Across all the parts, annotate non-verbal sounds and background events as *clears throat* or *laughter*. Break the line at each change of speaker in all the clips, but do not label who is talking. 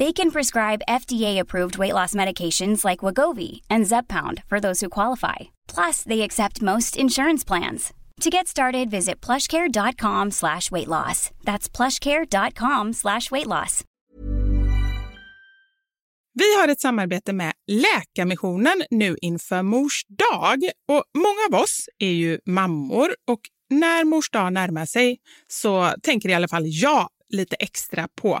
They can prescribe FDA-approved weight loss medications like Wagovi and Zeppound for those who qualify. Plus, they accept most insurance plans. To get started, visit plushcare.com slash weight loss. That's plushcare.com slash weight loss.
Vi har ett samarbete med Läkarmissionen nu inför Mors dag. Och många av oss är ju mammor och när Mors dag närmar sig så tänker i alla fall jag lite extra på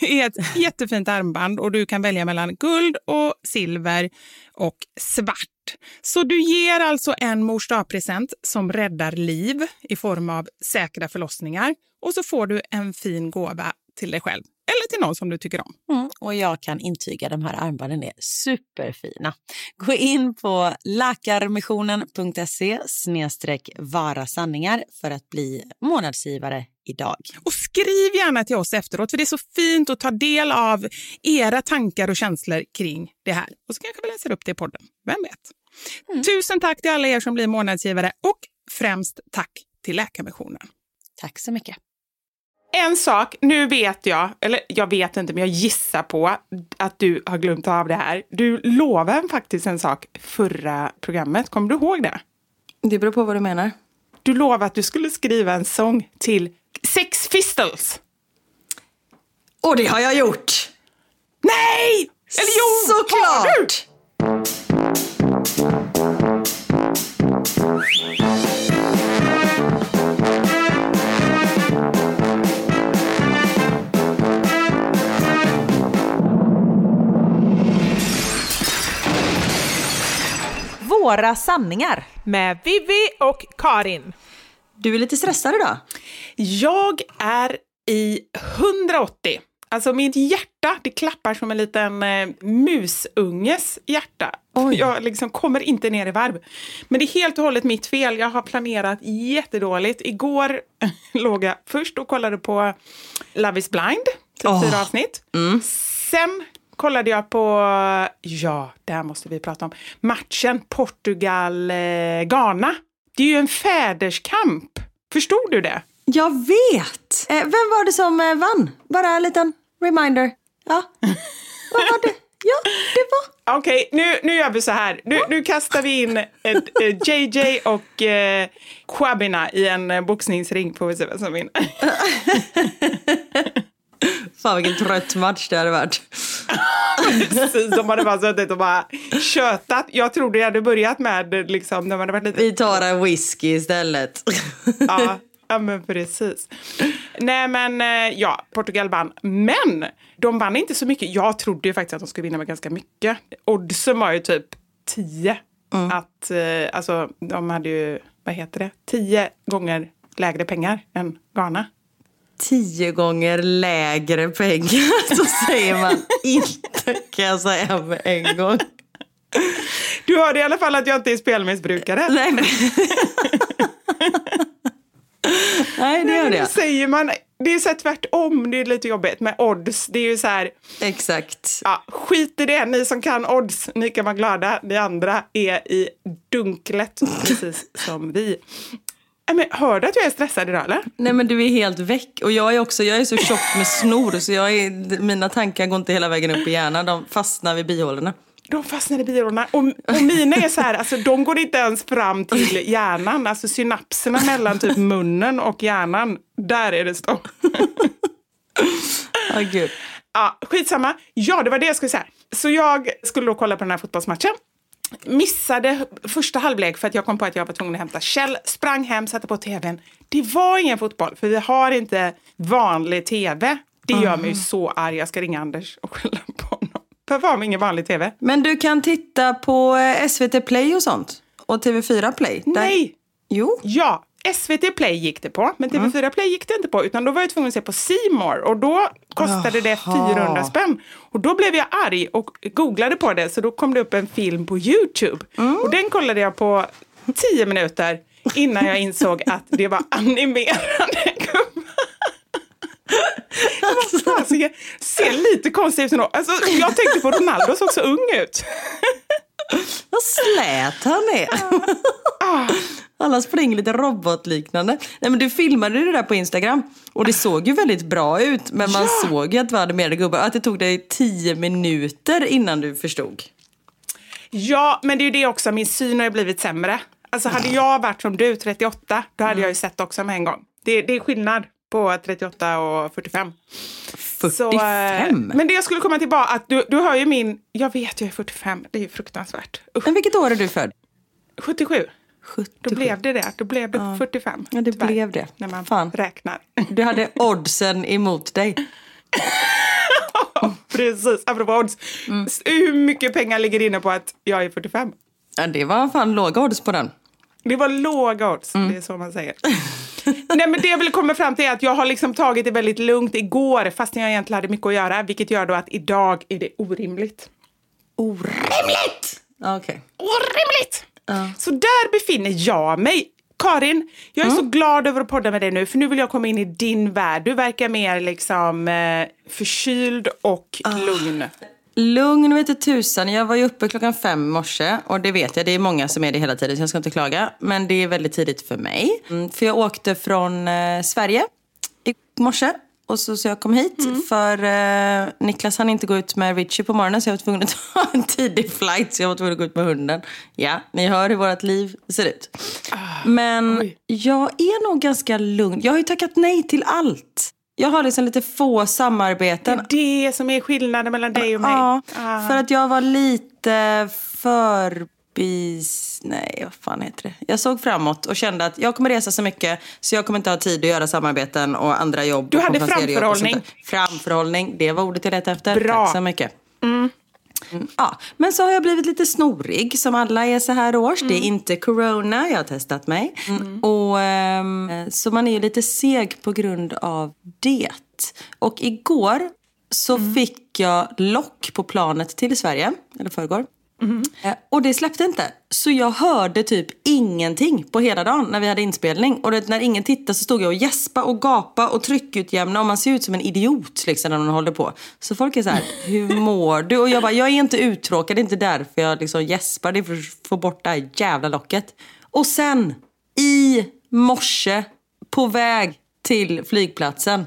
är ett jättefint armband och du kan välja mellan guld och silver och svart. Så du ger alltså en mors present som räddar liv i form av säkra förlossningar och så får du en fin gåva till dig själv eller till någon som du tycker om.
Mm, och jag kan intyga de här armbanden är superfina. Gå in på Läkarmissionen.se snedstreck vara sanningar för att bli månadsgivare idag.
Och skriv gärna till oss efteråt för det är så fint att ta del av era tankar och känslor kring det här. Och så kanske vi läser upp det i podden. Vem vet? Tusen tack till alla er som blir månadsgivare och främst tack till Läkarmissionen.
Tack så mycket.
En sak, nu vet jag, eller jag vet inte, men jag gissar på att du har glömt av det här. Du lovade faktiskt en sak förra programmet. Kommer du ihåg det?
Det beror på vad du menar.
Du lovade att du skulle skriva en sång till Sex Pistols.
Och det har jag gjort!
Nej! Eller jo, har du?
Våra sanningar.
Med Vivi och Karin.
Du är lite stressad idag.
Jag är i 180. Alltså mitt hjärta, det klappar som en liten eh, musunges hjärta.
Oj.
Jag liksom kommer inte ner i varv. Men det är helt och hållet mitt fel. Jag har planerat jättedåligt. Igår *laughs* låg jag först och kollade på Love is blind, typ
Åh.
fyra avsnitt. Sen kollade jag på, ja, det här måste vi prata om, matchen Portugal-Ghana. Det är ju en fäderskamp. Förstod du det?
Jag vet! Eh, vem var det som eh, vann? Bara en liten reminder. Ja, vad var det? Ja, det var...
Okej, nu, nu gör vi så här. Nu, nu kastar vi in ett, ett JJ och eh, Kwabina i en eh, boxningsring får vi se vem som vinner. *laughs*
Fan vilken trött match det hade varit.
Precis, de hade bara suttit och bara tjötat. Jag trodde det hade börjat med liksom, de hade varit lite...
Vi tar en whisky istället.
Ja, ja, men precis. Nej, men eh, ja, Portugal vann. Men de vann inte så mycket. Jag trodde ju faktiskt att de skulle vinna med ganska mycket. Oddsen var ju typ 10. Att, eh, alltså, de hade ju, vad heter det, 10 gånger lägre pengar än Ghana.
Tio gånger lägre pengar, *laughs* så säger man inte kan jag säga med en gång.
Du hörde i alla fall att jag inte är spelmissbrukare.
Nej, men... Nej det gör det.
säger man, det är så här tvärtom, det är lite jobbigt med odds. Det är ju så här,
Exakt.
ja, skit i det, ni som kan odds, ni kan vara glada. Ni andra är i dunklet, precis som vi. Men, hör du att jag är stressad idag eller?
Nej men du är helt väck. Och jag är också, jag är så tjock med snor så jag är, mina tankar går inte hela vägen upp i hjärnan. De fastnar vid bihålorna.
De fastnar i biorna. Och, och mina är så här, alltså, de går inte ens fram till hjärnan. Alltså synapserna mellan typ munnen och hjärnan, där är det stopp.
Ja gud.
Ja, skitsamma. Ja, det var det jag skulle säga. Så jag skulle då kolla på den här fotbollsmatchen. Missade första halvlek för att jag kom på att jag var tvungen att hämta Kjell. Sprang hem, satte på tvn. Det var ingen fotboll, för vi har inte vanlig tv. Det gör mig ju så arg. Jag ska ringa Anders och skälla på honom. Har vi ingen vanlig tv?
Men du kan titta på eh, SVT Play och sånt. Och TV4 Play. Där-
Nej!
Jo.
Ja, SVT Play gick det på, men TV4 Play gick det inte på. Utan då var jag tvungen att se på Simor och då kostade det
Jaha.
400 spänn. Och då blev jag arg och googlade på det, så då kom det upp en film på Youtube. Och den kollade jag på 10 minuter innan jag insåg att det var animerade *laughs* gubbar. Ser lite konstigt ut ändå. Alltså, jag tänkte på Ronaldo såg så ung ut.
Vad slät han är. Alla springer lite robotliknande. Nej men du filmade det där på Instagram. Och det såg ju väldigt bra ut. Men man
Ja.
såg ju att det var animerade gubbar. Att det tog dig tio minuter innan du förstod.
Ja, men det är ju det också. Min syn har ju blivit sämre. Alltså hade jag varit som du, 38, då hade jag ju sett också med en gång. Det, det är skillnad på 38 och 45.
45?
Så, eh, men det jag skulle komma till var att du, du har ju min... Jag vet, jag är 45. Det är ju fruktansvärt. Usch,
Men vilket år är du född?
77.
77.
Då blev det det. Då blev det 45.
Ja, det
tyvärr,
blev det.
När man
Fan.
räknar.
Du hade oddsen emot dig. *laughs*
Precis, apropå odds.
Mm.
Hur mycket pengar ligger inne på att jag är 45?
Ja, det var fan låga odds på den.
Det var låga odds, det är så man säger. *laughs* Nej, men det jag vill komma fram till är att jag har liksom tagit det väldigt lugnt igår fast jag egentligen hade mycket att göra. Vilket gör då att idag är det orimligt.
Orimligt! Okej.
Orimligt! Så där befinner jag mig. Karin, jag är så glad över att podda med dig nu för nu vill jag komma in i din värld. Du verkar mer liksom eh, förkyld och lugn.
Lugn vet du tusan. Jag var ju uppe klockan fem i morse. Och det vet jag, det är många som är det hela tiden så jag ska inte klaga. Men det är väldigt tidigt för mig. Mm, för jag åkte från eh, Sverige i morse. Och så, så jag kom hit för eh, Niklas hann inte gå ut med Richie på morgonen så jag var tvungen att *laughs* ta en tidig flight så jag var tvungen att gå ut med hunden. Ja, ni hör hur vårt liv ser ut. Men
oj.
jag är nog ganska lugn. Jag har ju tackat nej till allt. Jag har liksom lite få samarbeten.
Det som är skillnaden mellan dig och mig.
Ja,
Ah.
för att jag var lite förbis... Nej, vad fan heter det? Jag såg framåt och kände att jag kommer resa så mycket så jag kommer inte ha tid att göra samarbeten och andra jobb.
Du hade framförhållning.
Framförhållning, det var ordet jag letade efter.
Bra.
Tack så mycket. Ja, men så har jag blivit lite snorig som alla är så här års. Det är inte corona, jag har testat mig. Och, ehm, så man är ju lite seg på grund av det. Och igår så fick jag lock på planet till Sverige, eller förrgår. Mm. Och det släppte inte. Så jag hörde typ ingenting på hela dagen när vi hade inspelning. Och när ingen tittade så stod jag och gäspa och gapa och tryckutjämna och man ser ut som en idiot liksom när man håller på. Så folk är så här, *laughs* hur mår du? Och jag bara, jag är inte uttråkad, det är inte därför jag liksom gäspar, det är för att få bort det här jävla locket. Och sen, i morse, på väg till flygplatsen,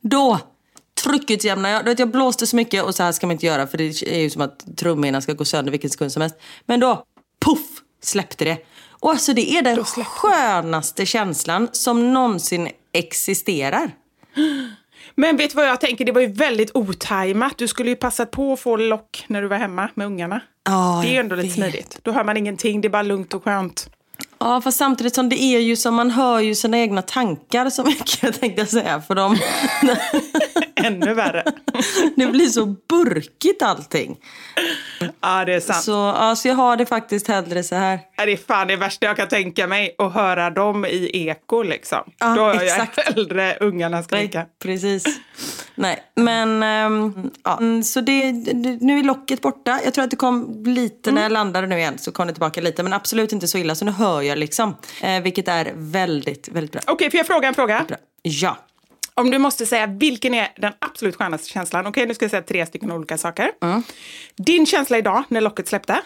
då tryckutjämnar jag. Vet, jag blåste så mycket och så här ska man inte göra för det är ju som att trumhinnan ska gå sönder vilken sekund som helst. Men då, puff, släppte det. Och alltså det är den skönaste känslan som någonsin existerar.
Men vet du vad jag tänker? Det var ju väldigt otajmat. Du skulle ju passat på att få lock när du var hemma med ungarna.
Ja,
det är ju
jag
ändå lite smidigt. Då hör man ingenting, det är bara lugnt och skönt.
Ja, fast samtidigt som det är ju som man hör ju sina egna tankar så mycket *laughs* tänkte jag säga. För dem. *laughs*
Ännu värre.
det blir så burkigt allting.
Ja, det är sant.
Så, ja, så jag har det faktiskt hellre så här.
Det är fan det värsta jag kan tänka mig, att höra dem i eko liksom.
Ja,
Då har
exakt.
jag hellre ungarna skrika.
Nej, precis. Nej, men ehm, ja. Mm, så det, nu är locket borta. Jag tror att det kom lite när jag landade nu igen så kom det tillbaka lite. Men absolut inte så illa så nu hör jag liksom. Eh, vilket är väldigt, väldigt bra.
Okej, får jag fråga en fråga?
bra. Ja.
Om du måste säga vilken är den absolut skönaste känslan. Okej, nu ska jag säga tre stycken olika saker. Din känsla idag när locket släppte.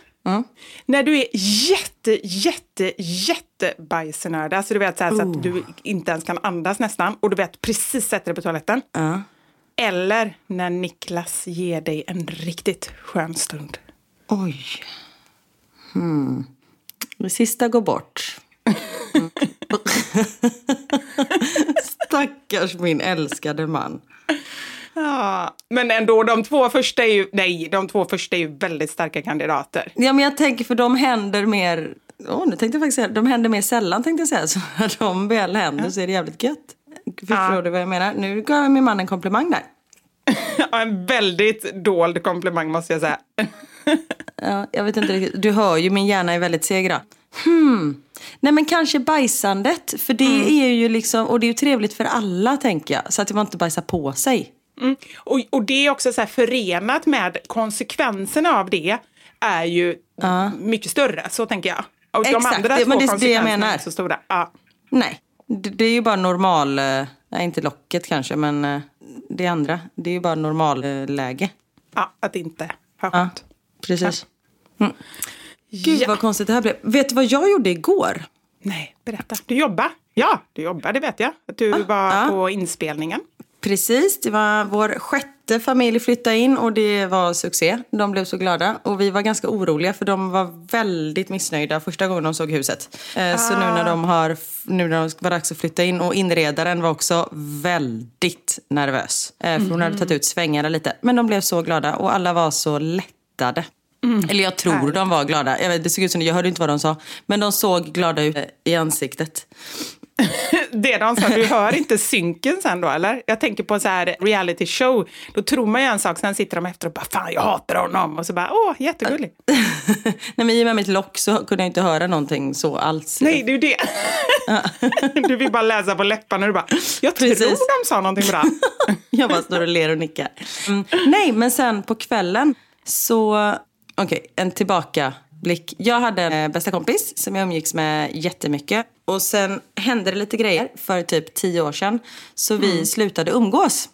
När du är jätte, jätte, jätte bajsnödig. Alltså du vet så, här, så att du inte ens kan andas nästan. Och du vet precis sätter dig på toaletten.
Ja.
Eller när Niklas ger dig en riktigt skön stund.
Oj. Hmm. Det sista går bort. *laughs* Stackars min älskade man.
Ja, men ändå, de två första är ju, nej, de två första är ju väldigt starka kandidater.
Ja, men jag tänker för de händer mer... Åh, nu tänkte jag faktiskt säga, de händer mer sällan tänkte jag säga. Så när de väl händer så är det jävligt gött. Förstår
Ja.
du vad jag menar? Nu gav jag min man en komplimang där. *laughs*
Ja, en väldigt dold komplimang måste jag säga. *laughs*
Ja, jag vet inte riktigt. Du hör ju, min hjärna är väldigt seg. Hmm. Nej men kanske bajsandet. För det är ju liksom, och det är ju trevligt för alla tänker jag. Så att man inte bajsar på sig.
Mm. Och, och det är också så här förenat med konsekvenserna av det är ju mycket större, så tänker jag. Och de
Exakt,
andra
det-
två
men det är det jag menar.
så stora. Ja.
Nej, det, det är ju bara normal, eh, nej inte locket kanske men eh, det andra. Det är ju bara normalläge.
ja, att inte ha skönt.
Precis. Mm. Gud
Ja.
vad konstigt det här blev. Vet du vad jag gjorde igår?
Nej, berätta. Du jobbar? Ja, du jobbar, det vet jag. Att du var
ja.
på inspelningen.
Precis, det var vår sjätte familj flyttade in och det var succé. De blev så glada och vi var ganska oroliga för de var väldigt missnöjda första gången de såg huset. Eh, Så nu när de har, nu när det var dags att flytta in och inredaren var också väldigt nervös. Eh, För hon hade tagit ut svängarna lite. Men de blev så glada och alla var så lättade. Eller jag tror de var glada. Jag vet, det såg ut som jag hörde inte vad de sa. Men de såg glada ut eh, i ansiktet. *laughs*
Det de sa, du hör inte synken sen då eller? Jag tänker på så här reality show. Då tror man ju en sak, sen sitter de efter och bara fan jag hatar honom. Och så bara åh jättegullig. *laughs*
Nej men i och med mitt lock så kunde jag inte höra någonting så alls.
Nej det är ju det. *laughs* du vill bara läsa på läpparna och du bara jag tror
Precis.
de sa någonting bra.
Jag bara står och ler och nickar. Mm. Nej, men sen på kvällen så... Okej, en tillbakablick. Jag hade en bästa kompis som jag umgicks med jättemycket. Och sen hände det lite grejer för typ tio år sedan. Så vi slutade umgås.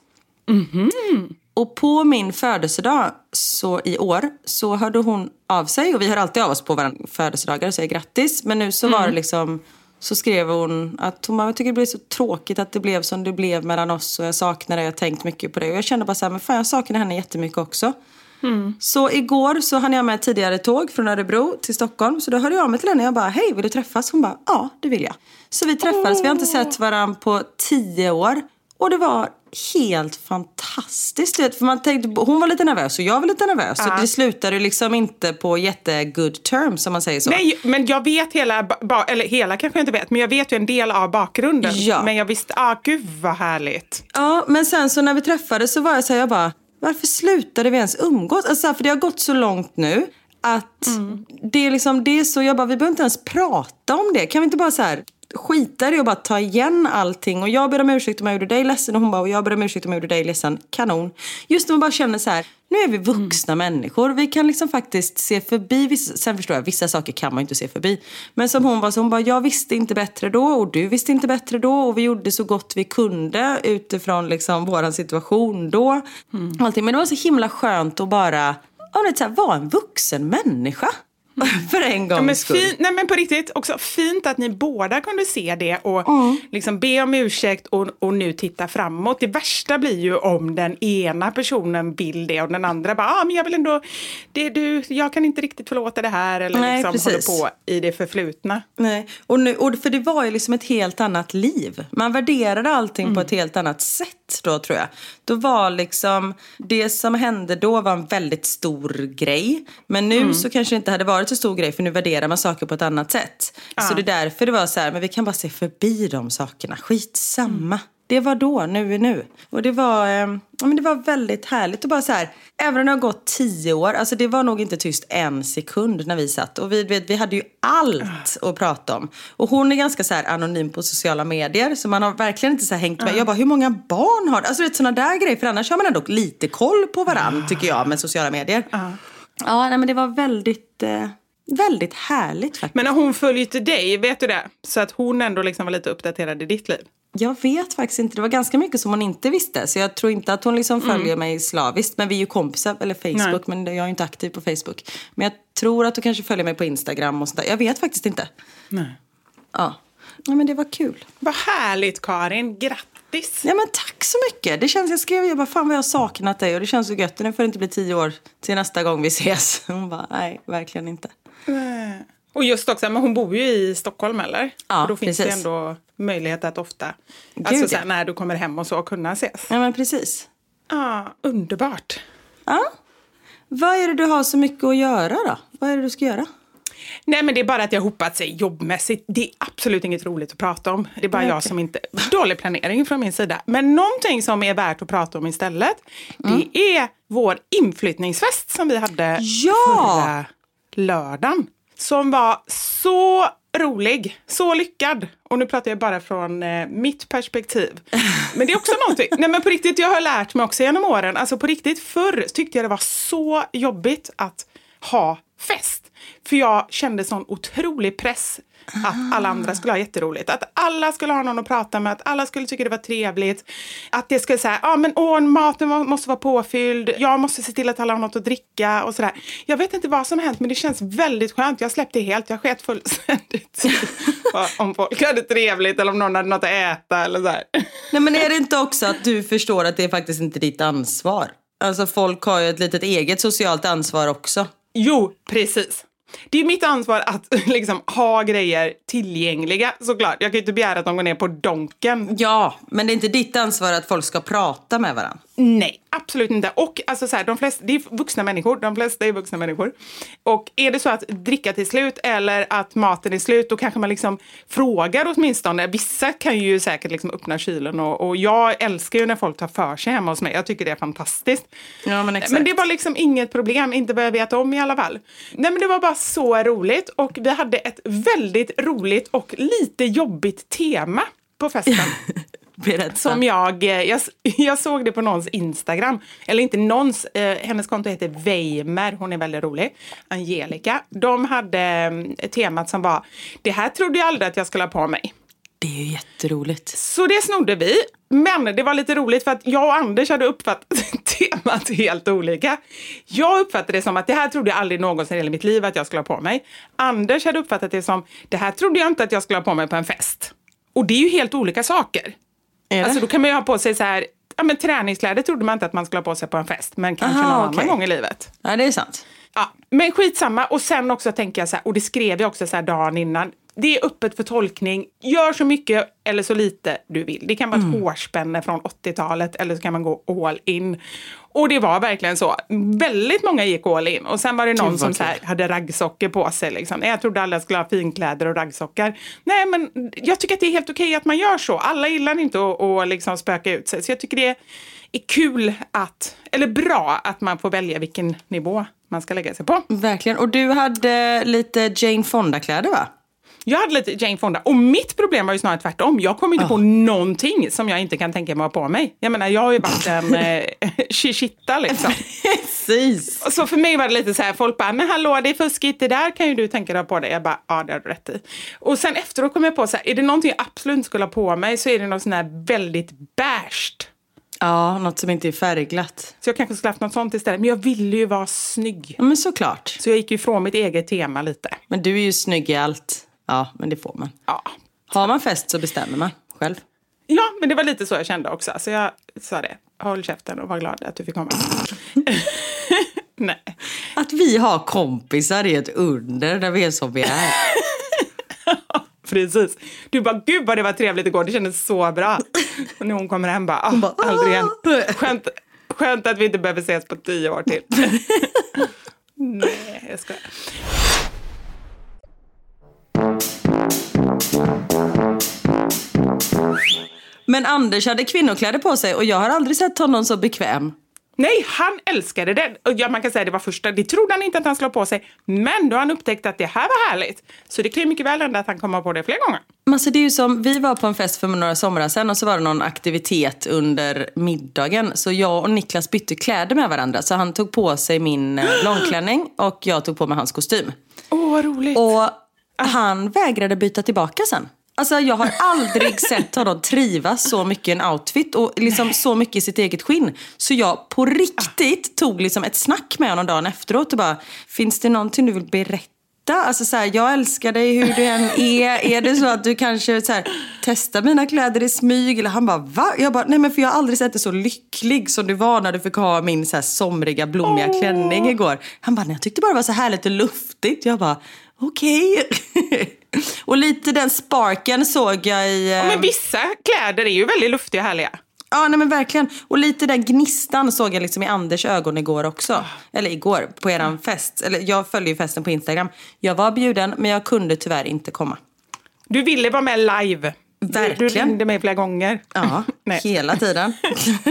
Och på min födelsedag så i år så hörde hon av sig. Och vi hör alltid av oss på varandra födelsedagar och säger grattis. Men nu så var det liksom... Så skrev hon att hon bara, jag tycker det blev så tråkigt att det blev som det blev mellan oss. Och jag saknar det, jag har tänkt mycket på det. Och jag kände bara så här, men fan jag saknar henne jättemycket också. Så igår så hann jag med tidigare tåg från Örebro till Stockholm. Så då hörde jag av mig till henne jag bara, hej vill du träffas? Hon bara, ja det vill jag. Så vi träffades, vi har inte sett varandra på tio år. Och det var helt fantastiskt. vet, För man tänkte, hon var lite nervös och jag var lite nervös. Och det slutade liksom inte på jätte good terms om man säger så.
Nej, men jag vet hela, eller hela kanske jag inte vet, men jag vet ju en del av bakgrunden.
Ja.
Men jag visste, ah gud vad härligt.
Ja, men sen så när vi träffades så var jag så här, jag bara, varför slutade vi ens umgås? Alltså, för det har gått så långt nu att det, är liksom, det är så, jag bara, vi behöver inte ens prata om det. Kan vi inte bara så här skita i och bara ta igen allting? Och jag ber om ursäkt om jag gjorde dig ledsen och hon bara, och jag ber om ursäkt om jag gjorde dig ledsen. Kanon. Just när man bara känner så här, nu är vi vuxna människor. Vi kan liksom faktiskt se förbi sen förstår jag, vissa saker kan man inte se förbi. Men som hon var, så hon bara, jag visste inte bättre då och du visste inte bättre då och vi gjorde så gott vi kunde utifrån liksom våran situation då. Allting. Men det var så himla skönt att bara, ja, så här, vara en vuxen människa. *laughs* För en
Ja,
gångs
men
skull.
fin, nej men på riktigt, också fint att ni båda kunde se det och liksom be om ursäkt och, och nu titta framåt. Det värsta blir ju om den ena personen vill det och den andra bara, ah, men jag vill ändå, det, du, jag kan inte riktigt förlåta det här eller
Nej,
liksom
precis.
håller på i det förflutna.
Nej. Och nu, och för det var ju liksom ett helt annat liv. Man värderade allting på ett helt annat sätt då tror jag. Då var liksom, det som hände då var en väldigt stor grej. Men nu så kanske det inte hade varit så stor grej för nu värderar man saker på ett annat sätt. Så det är därför det var så här, men vi kan bara se förbi de sakerna. Skitsamma. Det var då, nu är nu. Och det var, eh, ja, men det var väldigt härligt att bara så här, även om det har gått tio år, alltså det var nog inte tyst en sekund när vi satt. Och vi, vet, vi hade ju allt att prata om. Och hon är ganska så här anonym på sociala medier, så man har verkligen inte så här hängt med. Jag bara, hur många barn har du? Alltså vet, sådana där grejer, för annars har man ändå lite koll på varandra tycker jag med sociala medier. Ja, nej, men det var väldigt, eh, väldigt härligt faktiskt.
Men när hon till dig, vet du det? Så att hon ändå liksom var lite uppdaterad i ditt liv.
Jag vet faktiskt inte. Det var ganska mycket som hon inte visste. Så jag tror inte att hon liksom
Mm.
följer mig slaviskt. Men vi är ju kompisar, eller Facebook. Men jag är ju inte aktiv på Facebook. Men jag tror att hon kanske följer mig på Instagram och sådär. Jag vet faktiskt inte.
Nej.
Ja. ja, men det var kul.
Vad härligt Karin, grattis!
Ja, men tack så mycket. Det känns, jag skrev ju bara, fan vad jag har saknat dig. Och det känns så gött. Nu får det inte bli tio år till nästa gång vi ses. *laughs* Hon bara, nej, verkligen inte.
Och just också, men hon bor ju i Stockholm eller?
Ja,
och då finns det
precis.
ändå möjlighet att ofta,
Gud,
alltså så
ja.
här, när du kommer hem och så, kunna ses.
Ja, men precis.
Ja, underbart.
Ja. Vad är det du har så mycket att göra då? Vad är det du ska göra?
Nej men det är bara att jag hopat sig jobbmässigt. Det är absolut inget roligt att prata om. Det är bara
Nej,
jag som inte... Dålig planering från min sida. Men någonting som är värt att prata om istället,
Mm.
det är vår inflyttningsfest som vi hade
Ja!
förra lördagen. Som var så rolig, så lyckad. Och nu pratar jag bara från eh, mitt perspektiv. Men det är också någonting, *laughs* nej men på riktigt, jag har lärt mig också genom åren, alltså på riktigt förr tyckte jag det var så jobbigt att ha fest. För jag kände sån otrolig press att alla andra skulle ha jätteroligt. Att alla skulle ha någon att prata med, att alla skulle tycka det var trevligt. Att det skulle säga, ja ah, men åh, maten må- måste vara påfylld, jag måste se till att alla har något att dricka och sådär. Jag vet inte vad som hänt men det känns väldigt skönt. Jag släppte helt, jag sket fullständigt om folk hade trevligt eller om någon hade något att äta eller sådär.
Nej men är det inte också att du förstår att det är faktiskt inte ditt ansvar? Alltså folk har ju ett litet eget socialt ansvar också.
Jo, precis. Det är mitt ansvar att *laughs* liksom, ha grejer tillgängliga såklart. Jag kan ju inte begära att de går ner på Donken.
Ja, men det är inte ditt ansvar att folk ska prata med varandra.
Nej, absolut inte. Och alltså, så här, de flesta, det är vuxna människor. De flesta är vuxna människor. Och är det så att dricka till slut eller att maten är slut, då kanske man liksom frågar åtminstone. Vissa kan ju säkert liksom öppna kylen och, och jag älskar ju när folk tar för sig hemma hos mig. Jag tycker det är fantastiskt.
Ja, men exakt.
Men det var liksom inget problem, inte vad jag vet om i alla fall. Nej men det var bara så roligt och vi hade ett väldigt roligt och lite jobbigt tema på festen. *laughs*
Berätta.
Som jag, eh, jag, *laughs* jag såg det på någons Instagram. Eller inte någons, eh, hennes konto heter Weimer, hon är väldigt rolig. Angelica. De hade eh, temat som var, det här trodde jag aldrig att jag skulle ha på mig.
Det är ju jätteroligt.
Så det snodde vi. Men det var lite roligt för att jag och Anders hade uppfattat *laughs* temat helt olika. Jag uppfattade det som att det här trodde jag aldrig någonsin i hela mitt liv att jag skulle ha på mig. Anders hade uppfattat det som, det här trodde jag inte att jag skulle ha på mig på en fest. Och det är ju helt olika saker. Alltså då kan man ju ha på sig så här, ja men träningskläder trodde man inte att man skulle ha på sig på en fest, men kanske
Aha,
någon
okej.
annan gång i livet.
Ja, det är sant.
Ja, men skitsamma. Och sen också tänker jag så här, och det skrev jag också så här dagen innan. Det är öppet för tolkning. Gör så mycket eller så lite du vill. Det kan vara
Mm.
ett hårspänne från 80-talet eller så kan man gå all in. Och det var verkligen så. Väldigt många gick all in. Och sen var det någon
vad
som så här, hade raggsockor på sig. Liksom. Jag trodde alla skulle ha finkläder och raggsockor. Nej, men jag tycker att det är helt okej att man gör så. Alla gillar inte att, att liksom spöka ut sig. Så jag tycker det är är kul att, eller bra att man får välja vilken nivå man ska lägga sig på.
Verkligen. Och du hade lite Jane Fonda-kläder va?
Jag hade lite Jane Fonda och mitt problem var ju snarare tvärtom. Jag kom inte oh. på någonting som jag inte kan tänka mig att ha på mig. Jag menar, jag har ju varit en *laughs* eh, chichitta liksom.
Precis.
Så för mig var det lite så här, folk bara, men hallå det är fuskigt, det där kan ju du tänka dig på dig. Jag bara, ja det har du rätt i. Och sen efteråt kom jag på så här, är det någonting jag absolut inte skulle ha på mig så är det något sån här väldigt beige.
Ja, något som inte är färgglatt.
Så jag kanske skulle haft något sånt istället. Men jag ville ju vara snygg.
Ja, men såklart.
Så jag gick ju ifrån mitt eget tema lite.
Men du är ju snygg i allt. Ja, men det får man.
Ja.
Har man fest så bestämmer man själv.
Ja, men det var lite så jag kände också. Så jag sa det. Håll käften och var glad att du fick komma. *laughs* Nej.
Att vi har kompisar är ett under när vi är som vi är. *laughs*
Precis. Du bara, gud vad det var trevligt igår, det kändes så bra. Och när hon kommer hem bara, ah, bara aldrig igen. Skönt, skönt att vi inte behöver ses på tio år till. *laughs* Nej, jag skojar.
Men Anders hade kvinnokläder på sig och jag har aldrig sett honom så bekväm.
Nej, han älskade det. Ja, man kan säga det var första, det trodde han inte att han skulle ha på sig. Men då har han upptäckt att det här var härligt. Så det kan ju mycket väl hända att han kommer på det fler gånger.
Alltså det är ju som, vi var på en fest för några somrar sedan och så var det någon aktivitet under middagen. Så jag och Niklas bytte kläder med varandra. Så han tog på sig min eh, långklänning och jag tog på mig hans kostym.
Åh, oh, vad roligt.
Och han vägrade byta tillbaka sen. Alltså jag har aldrig *laughs* sett honom trivas så mycket i en outfit och liksom så mycket i sitt eget skinn. Så jag på riktigt tog liksom ett snack med honom dagen efteråt och bara, finns det någonting du vill berätta? Alltså så här, jag älskar dig hur du än är. Är det så att du kanske så här, testar mina kläder i smyg? Eller han bara, va? Jag bara, nej men för jag har aldrig sett dig så lycklig som du var när du fick ha min så här somriga blommiga oh. klänning igår. Han bara, nej jag tyckte bara det var så härligt och luftigt. Jag bara, okej. Okay. *laughs* och lite den sparken såg jag i...
Ja, men eh, vissa kläder är ju väldigt luftiga och härliga.
Ja, nej men verkligen. Och lite den gnistan såg jag liksom i Anders ögon igår också. Eller igår, på eran fest. Eller jag följer ju festen på Instagram. Jag var bjuden, men jag kunde tyvärr inte komma.
Du ville vara med live.
Verkligen.
Du, du ringde mig flera gånger.
Ja, *laughs* hela tiden.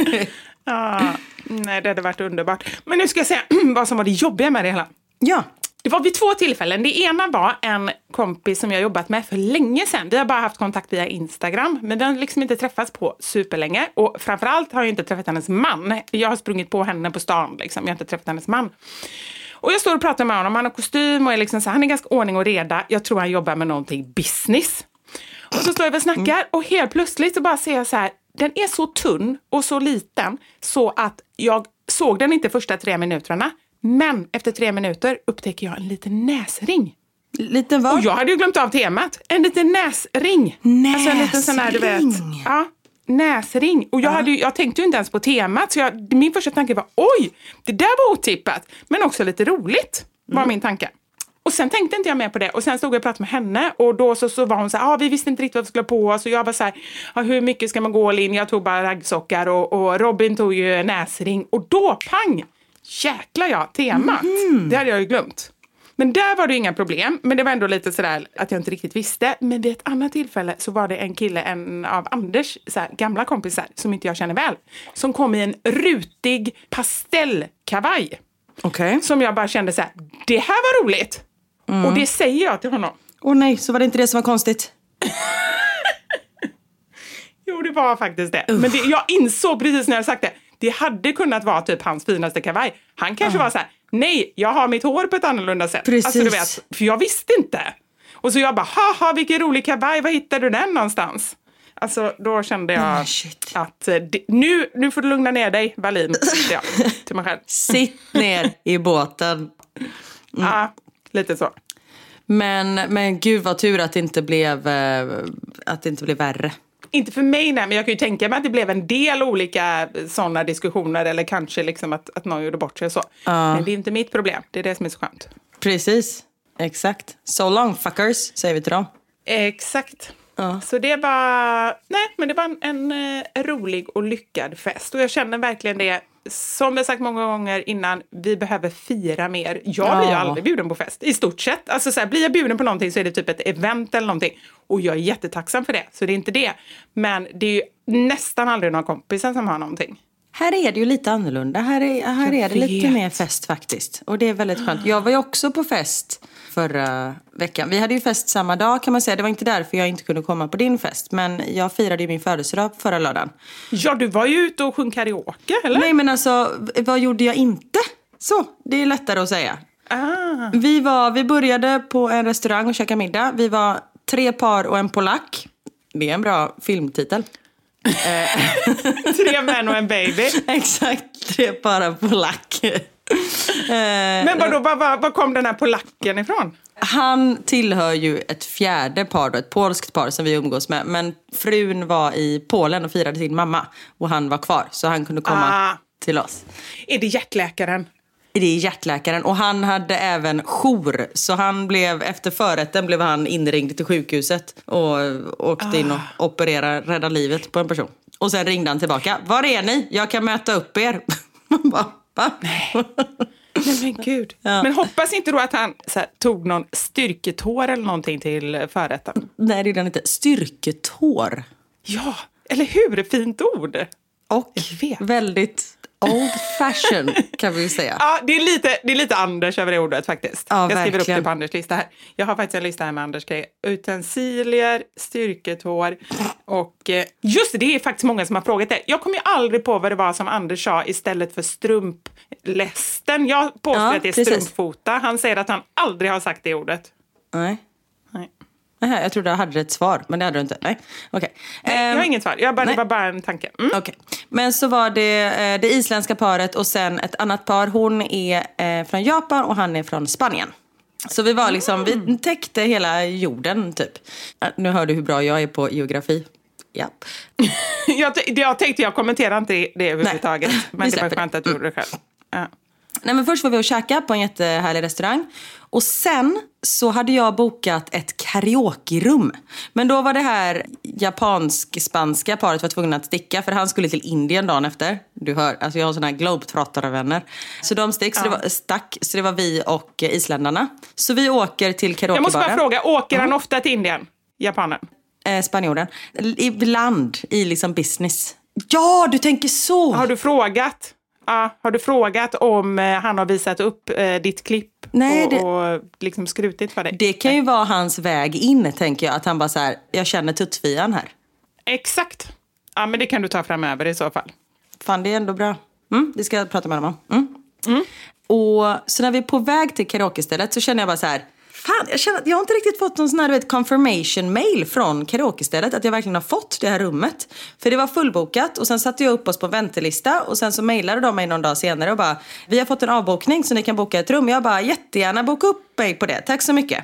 *laughs*
ja, nej, det hade varit underbart. Men nu ska jag säga *clears throat* vad som var det jobbiga med det hela.
Ja.
Det var vid två tillfällen. Det ena var en kompis som jag jobbat med för länge sedan. Vi har bara haft kontakt via Instagram, men vi har liksom inte träffats på superlänge. Och framförallt har jag inte träffat hennes man. Jag har sprungit på henne på stan, liksom. jag har inte träffat hennes man. Och jag står och pratar med honom, han har kostym och är liksom så, han är ganska ordning och reda. Jag tror han jobbar med någonting business. Och så står jag och snackar och helt plötsligt så bara ser jag så här, den är så tunn och så liten så att jag såg den inte första tre minuterna. Men efter tre minuter upptäcker jag en liten näsring.
Liten vad?
Och jag hade ju glömt av temat. En liten näsring.
Näsring?
Alltså en liten sån här, du vet. Ja, näsring. Och jag, hade ju, jag tänkte ju inte ens på temat. Så jag, min första tanke var oj, det där var otippat. Men också lite roligt, var mm. min tanke. Och sen tänkte inte jag mer på det. Och sen stod jag och pratade med henne och då så, så var hon så här, ah, vi visste inte riktigt vad vi skulle ha på oss. Och jag var så här, ah, hur mycket ska man gå all in? Jag tog bara raggsockar och, och Robin tog ju näsring. Och då, pang! Jäklar ja, temat. Mm. Det hade jag ju glömt. Men där var det inga problem. Men det var ändå lite sådär att jag inte riktigt visste. Men vid ett annat tillfälle så var det en kille, en av Anders såhär, gamla kompisar som inte jag känner väl. Som kom i en rutig pastellkavaj.
Okay.
Som jag bara kände såhär, det här var roligt. Mm. Och det säger jag till honom.
Åh oh, nej, så var det inte det som var konstigt? *laughs*
jo, det var faktiskt det. Uff. Men det, jag insåg precis när jag sagt det det hade kunnat vara typ hans finaste kavaj. Han kanske uh. var så här, nej, jag har mitt hår på ett annorlunda sätt.
Precis.
Alltså, du vet, för jag visste inte. Och så jag bara, haha, vilken rolig kavaj, var hittade du den någonstans? Alltså då kände jag oh, att eh, nu, nu får du lugna ner dig, Wallin, ja, till mig själv. *laughs*
Sitt ner i båten. Mm.
Ja, lite så.
Men, men gud vad tur att det inte blev, eh, att det inte blev värre.
Inte för mig, nej, men jag kan ju tänka mig att det blev en del olika sådana diskussioner eller kanske liksom att, att någon gjorde bort sig och så. Uh. Men det är inte mitt problem. Det är det som är så skönt.
Precis. Exakt. So long fuckers, säger vi till dem.
Exakt. Uh. Så det var, nej, men det var en, en, en eh, rolig och lyckad fest. Och jag känner verkligen det som vi sagt många gånger innan, vi behöver fira mer. Jag blir ju aldrig bjuden på fest, i stort sett. Alltså så här, blir jag bjuden på någonting så är det typ ett event eller någonting. Och jag är jättetacksam för det, så det är inte det. Men det är ju nästan aldrig några kompisar som har någonting.
Här är det ju lite annorlunda. Här är, här
Jag
är det lite mer fest faktiskt. Och det är väldigt skönt. Jag var ju också på fest förra veckan. Vi hade ju fest samma dag kan man säga. Det var inte därför jag inte kunde komma på din fest. Men jag firade ju min födelsedag förra lördagen.
Ja, du var ju ute och sjöng karaoke, eller?
Nej men alltså, vad gjorde jag inte? Så, det är lättare att säga.
Ah.
Vi, var, vi började på en restaurang och käkade middag. Vi var tre par och en polack. Det är en bra filmtitel. *laughs*
Tre män och en baby.
Exakt, tre par och polack. Eh,
Men vadå, var, var, var kom den här polacken ifrån?
Han tillhör ju ett fjärde par, då, ett polskt par som vi umgås med. Men frun var i Polen och firade sin mamma. Och han var kvar, så han kunde komma
Ah.
till oss.
Är det hjärtläkaren?
Det är hjärtläkaren. Och han hade även jour. Så han blev, efter förrätten blev han inringd till sjukhuset. Och åkte in och opererade, rädda livet på en person. Och sen ringde han tillbaka. Var är ni? Jag kan möta upp er. *laughs* Man bara, va?
Nej men gud.
Ja.
Men hoppas inte då att han här, tog någon styrketår eller någonting till förrätten?
Nej, det är den inte. Styrketår.
Ja, eller hur? Fint ord.
Och väldigt old fashion kan vi säga.
Ja, det är lite, det är lite Anders över det ordet faktiskt.
Ja,
jag skriver upp det på Anders lista här. Jag har faktiskt en lista här med Anders grejer. Utensilier, styrketår och eh, just det, det är faktiskt många som har frågat det. Jag kommer ju aldrig på vad det var som Anders sa istället för strumplästen. Jag påstår
Ja,
att det är
precis.
strumpfota. Han säger att han aldrig har sagt det ordet.
Nej. Nähä, jag trodde jag hade ett svar, men det hade du inte. Nej, okej.
Nej, jag har
Ehm,
inget svar. Jag bara, det var bara en tanke. Mm.
Okej. Men så var det eh, det isländska paret och sen ett annat par. Hon är eh, från Japan och han är från Spanien. Så vi var liksom, vi täckte hela jorden typ. Nu hör du hur bra jag är på geografi. Ja. *laughs*
Jag, jag tänkte, jag kommenterar inte det överhuvudtaget. *laughs* Men det var skönt att du gjorde det själv. Ja.
Nej, men först var vi och käka på en jättehärlig restaurang. Och sen så hade jag bokat ett karaokerum. Men då var det här japansk-spanska paret var tvungna att sticka för han skulle till Indien dagen efter. Du hör, alltså jag har såna här globetrottar-vänner. Så de stick, så det var, stack, så det var vi och eh, isländarna. Så vi åker till
Jag måste bara
karaokebaren.
fråga, åker han ofta till Indien? Japanen?
Eh, spanjoren. Ibland i liksom business. Ja, du tänker så!
Har du frågat? Ja, har du frågat om eh, han har visat upp eh, ditt klipp
Nej,
och,
det-
och liksom skrutit för dig?
Det kan ju vara hans väg in, tänker jag. Att han bara så här, jag känner tuttfian här.
Exakt. Ja, men det kan du ta framöver i så fall.
Fan, det är ändå bra. Mm, det ska jag prata med honom om. Mm. Och så när vi är på väg till karaokestället så känner jag bara så här. Fan, jag känner att jag har inte riktigt fått någon sån här vet, confirmation mail från karaokestället. Att jag verkligen har fått det här rummet. För det var fullbokat och sen satte jag upp oss på en väntelista. Och sen så mejlade de mig någon dag senare och bara. Vi har fått en avbokning så ni kan boka ett rum. Jag bara jättegärna boka upp mig på det. Tack så mycket.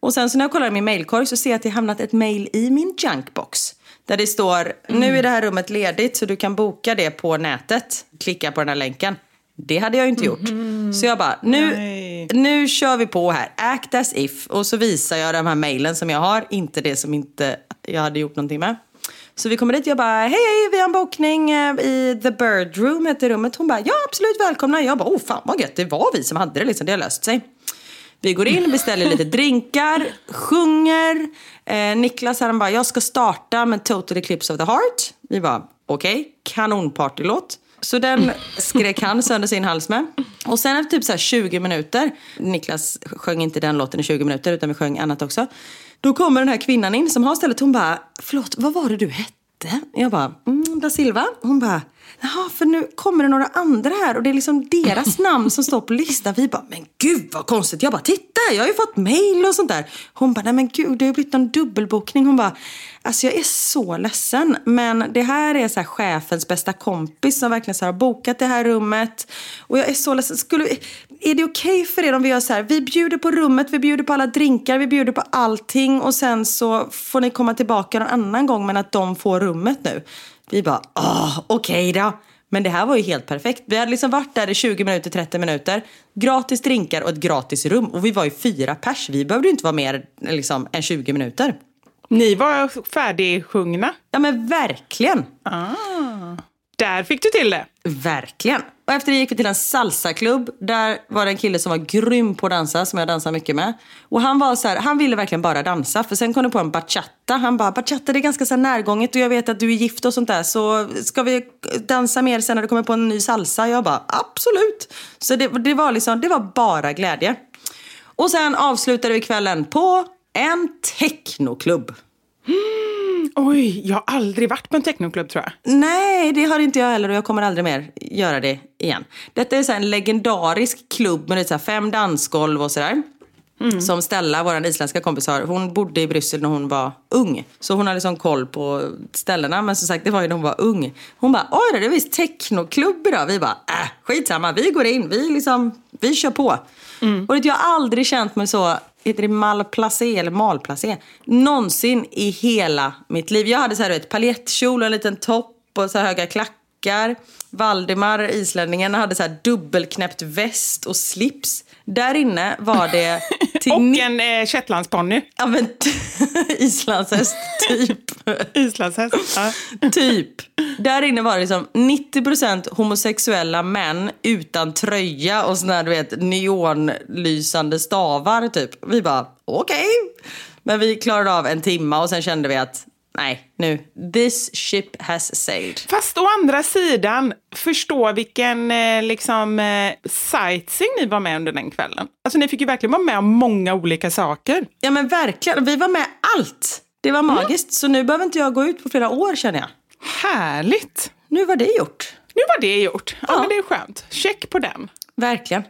Och sen så när jag kollar i min mailkorg så ser jag att det har hamnat ett mail i min junkbox. Där det står, nu är det här rummet ledigt så du kan boka det på nätet. Klicka på den här länken. Det hade jag inte gjort. Så jag bara, nu,
Nej.
nu kör vi på här. Act as if. Och så visar jag de här mailen som jag har. Inte det som inte jag hade gjort någonting med. Så vi kommer dit och jag bara, hej hej, vi har en bokning eh, i The Bird Room, heter rummet. Hon bara, ja absolut välkomna. Jag bara, oh fan vad gött, det var vi som hade det liksom, det har löst sig. Vi går in, beställer lite drinkar, sjunger. Eh, Niklas han bara, jag ska starta med Total Eclipse of the Heart. Vi bara, okej, kanonpartylåt. Så den skrek han sönder sin hals med. Och sen efter typ så här 20 minuter, Niklas sjöng inte den låten i 20 minuter utan vi sjöng annat också. Då kommer den här kvinnan in som har stället, hon bara, förlåt vad var det du hette? Jag bara, mm, da Silva. Hon bara, jaha för nu kommer det några andra här och det är liksom deras *laughs* namn som står på listan. Vi bara, men gud vad konstigt. Jag bara, titta jag har ju fått mail och sånt där. Hon bara, nej men gud det har ju blivit någon dubbelbokning. Hon bara, alltså jag är så ledsen. Men det här är så här chefens bästa kompis som verkligen så har bokat det här rummet. Och jag är så ledsen. Skulle, är det okej för er om vi gör så här, vi bjuder på rummet, vi bjuder på alla drinkar, vi bjuder på allting och sen så får ni komma tillbaka någon annan gång men att de får rummet nu. Vi bara, åh, okej då. Men det här var ju helt perfekt. Vi hade liksom varit där i 20 minuter, 30 minuter. Gratis drinkar och ett gratis rum. Och vi var ju fyra pers. Vi behövde ju inte vara mer liksom, än 20 minuter.
Ni var färdigsjungna.
Ja men verkligen.
Ah. Där fick du till det.
Verkligen. Och efter det gick vi till en salsaklubb. Där var det en kille som var grym på att dansa, som jag dansar mycket med. Och han var så här, han ville verkligen bara dansa. För sen kom det på en bachata. Han bara, bachata det är ganska så närgånget och jag vet att du är gift och sånt där. Så ska vi dansa mer sen när du kommer på en ny salsa? Jag bara, absolut. Så det, det var liksom, det var bara glädje. Och sen avslutade vi kvällen på en technoklubb.
Oj, jag har aldrig varit på en technoklubb tror jag.
Nej, det har inte jag heller och jag kommer aldrig mer göra det igen. Detta är så en legendarisk klubb med så fem dansgolv och sådär. Mm. Som Stella, vår isländska kompis, har. Hon bodde i Bryssel när hon var ung. Så hon hade sån koll på ställena. Men som sagt, det var ju när hon var ung. Hon bara, oj det är visst technoklubb idag. Vi bara, äh, skitsamma, vi går in, vi, liksom, vi kör på. Mm. Och jag har aldrig känt mig så heter det malplacé eller malplacé? Någonsin i hela mitt liv. Jag hade så här, vet, paljettkjol och en liten topp och så här höga klackar. Valdemar, islänningen, hade så här dubbelknäppt väst och slips. Där inne var det... *laughs*
Och en eh, shetlandsponny.
Ja, men *laughs* islandshäst, typ.
islandshäst, ja.
Typ. Där inne var det liksom 90% homosexuella män utan tröja och såna här, du vet, neonlysande stavar, typ. Vi bara, okej. Okay. Men vi klarade av en timma och sen kände vi att nej, nu, this ship has sailed.
Fast å andra sidan, förstå vilken eh, liksom, eh, sightseeing ni var med under den kvällen. Alltså ni fick ju verkligen vara med om många olika saker.
Ja men verkligen, vi var med allt. Det var magiskt, mm. så nu behöver inte jag gå ut på flera år känner jag.
Härligt!
Nu var det gjort.
Nu var det gjort. Ja, ja. men det är skönt. Check på den.
Verkligen.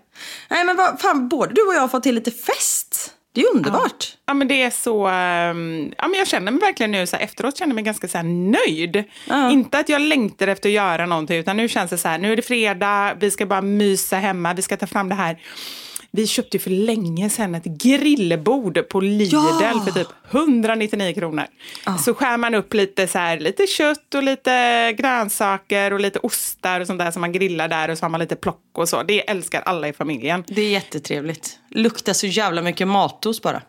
Nej men vad fan, både du och jag har fått till lite fest. Det är underbart.
Ja, ja men det är så... Um, ja, men jag känner mig verkligen nu så här, efteråt känner mig ganska så här, nöjd. Ja. Inte att jag längtar efter att göra någonting utan nu känns det så här, nu är det fredag, vi ska bara mysa hemma, vi ska ta fram det här vi köpte ju för länge sedan ett grillbord på Lidl ja! för typ 199 kronor. Ja. Så skär man upp lite, så här, lite kött och lite grönsaker och lite ostar och sånt där som man grillar där och så har man lite plock och så. Det älskar alla i familjen.
Det är jättetrevligt. Luktar så jävla mycket matos bara.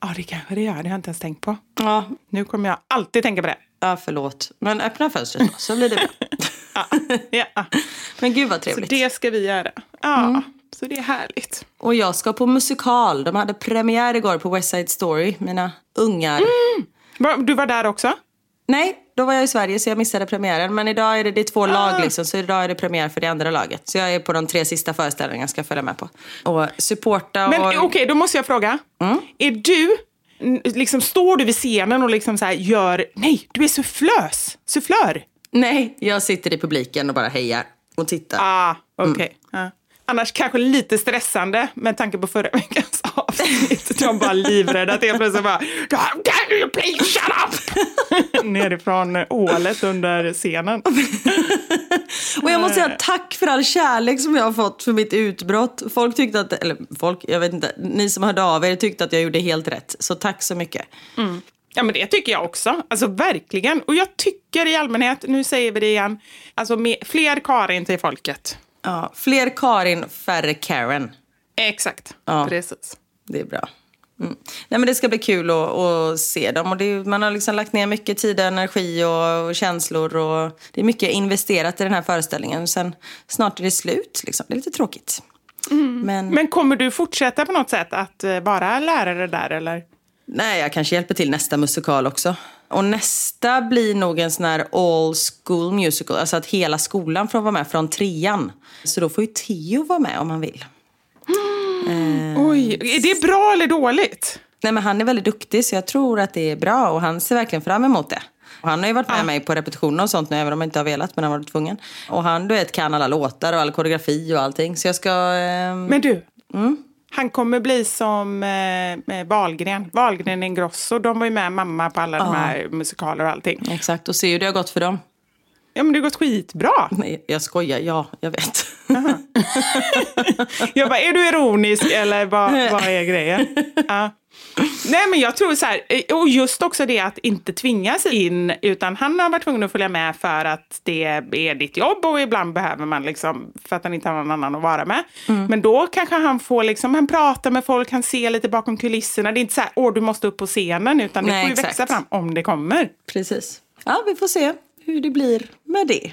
Ja, det kanske det gör. Det har jag inte ens tänkt på.
Ja.
Nu kommer jag alltid tänka på det.
Ja, förlåt. Men öppna fönstret så blir det bra. *laughs*
ja. ja. *laughs*
Men gud vad trevligt.
Så det ska vi göra. Ja. Mm. Så det är härligt.
Och jag ska på musikal. De hade premiär igår på West Side Story, mina ungar.
Mm. Du var där också?
Nej, då var jag i Sverige så jag missade premiären. Men idag är det, det är två ah. lag liksom, så idag är det premiär för det andra laget. Så jag är på de tre sista föreställningarna jag ska följa med på. Och supporta och...
Men okej, okay, då måste jag fråga. Mm? Är du, liksom står du vid scenen och liksom så här gör, nej, du är sufflös, sufflör?
Nej, jag sitter i publiken och bara hejar och tittar.
Ah, okej. Okay. Mm. Ah. Annars kanske lite stressande med tanke på förra *laughs* veckans avsnitt. De bara livrädda att helt plötsligt bara Can you please shut up? *laughs* Nerifrån ålet under scenen. *laughs*
och jag måste säga tack för all kärlek som jag har fått för mitt utbrott. Folk tyckte att, eller folk, jag vet inte, ni som hörde av er tyckte att jag gjorde helt rätt. Så tack så mycket.
Mm. Ja men det tycker jag också. Alltså verkligen. Och jag tycker i allmänhet, nu säger vi det igen, alltså fler Karin till folket.
Ja, fler Karin, färre Karen.
Exakt, ja. precis.
Det är bra. Mm. Nej, men det ska bli kul att, att se dem. Och det, man har liksom lagt ner mycket tid, energi och, och, känslor. Och det är mycket investerat i den här föreställningen. Sen snart är det slut. Liksom. Det är lite tråkigt.
Mm. Men, men kommer du fortsätta på något sätt att eh, vara lärare där? Eller?
Nej, jag kanske hjälper till nästa musikal också. Och nästa blir nog en sån här all school musical. Alltså att hela skolan får vara med från trean. Så då får ju Theo vara med om han vill.
Mm. *gasps* Eh, Oj, är det bra eller dåligt?
Nej men han är väldigt duktig så jag tror att det är bra och han ser verkligen fram emot det. Och han har ju varit med ah. mig på repetitioner och sånt nu, även om han inte har velat, men han har varit tvungen. Och han du vet, kan alla låtar och all koreografi och allting. Så jag ska... Eh...
Men du, mm? Han kommer bli som eh, Wahlgren. Wahlgren Ingrosso. De var ju med mamma på alla ja. de här musikaler och allting.
Exakt, och se hur det har gått för dem.
Ja, men det har gått skitbra.
Nej, jag skojar. Ja, jag vet. *laughs*
jag bara, är du ironisk eller vad, vad är grejen? *laughs* Ja. Nej men jag tror så här, eh, och just också det att inte tvingas in, utan han har varit tvungen att följa med för att det är ditt jobb och ibland behöver man liksom, för att han inte har någon annan att vara med. Mm. Men då kanske han får liksom, han pratar med folk, han ser lite bakom kulisserna. Det är inte så här, åh du måste upp på scenen, utan det Nej, får ju exakt. växa fram om det kommer.
Precis. Ja, vi får se hur det blir med det.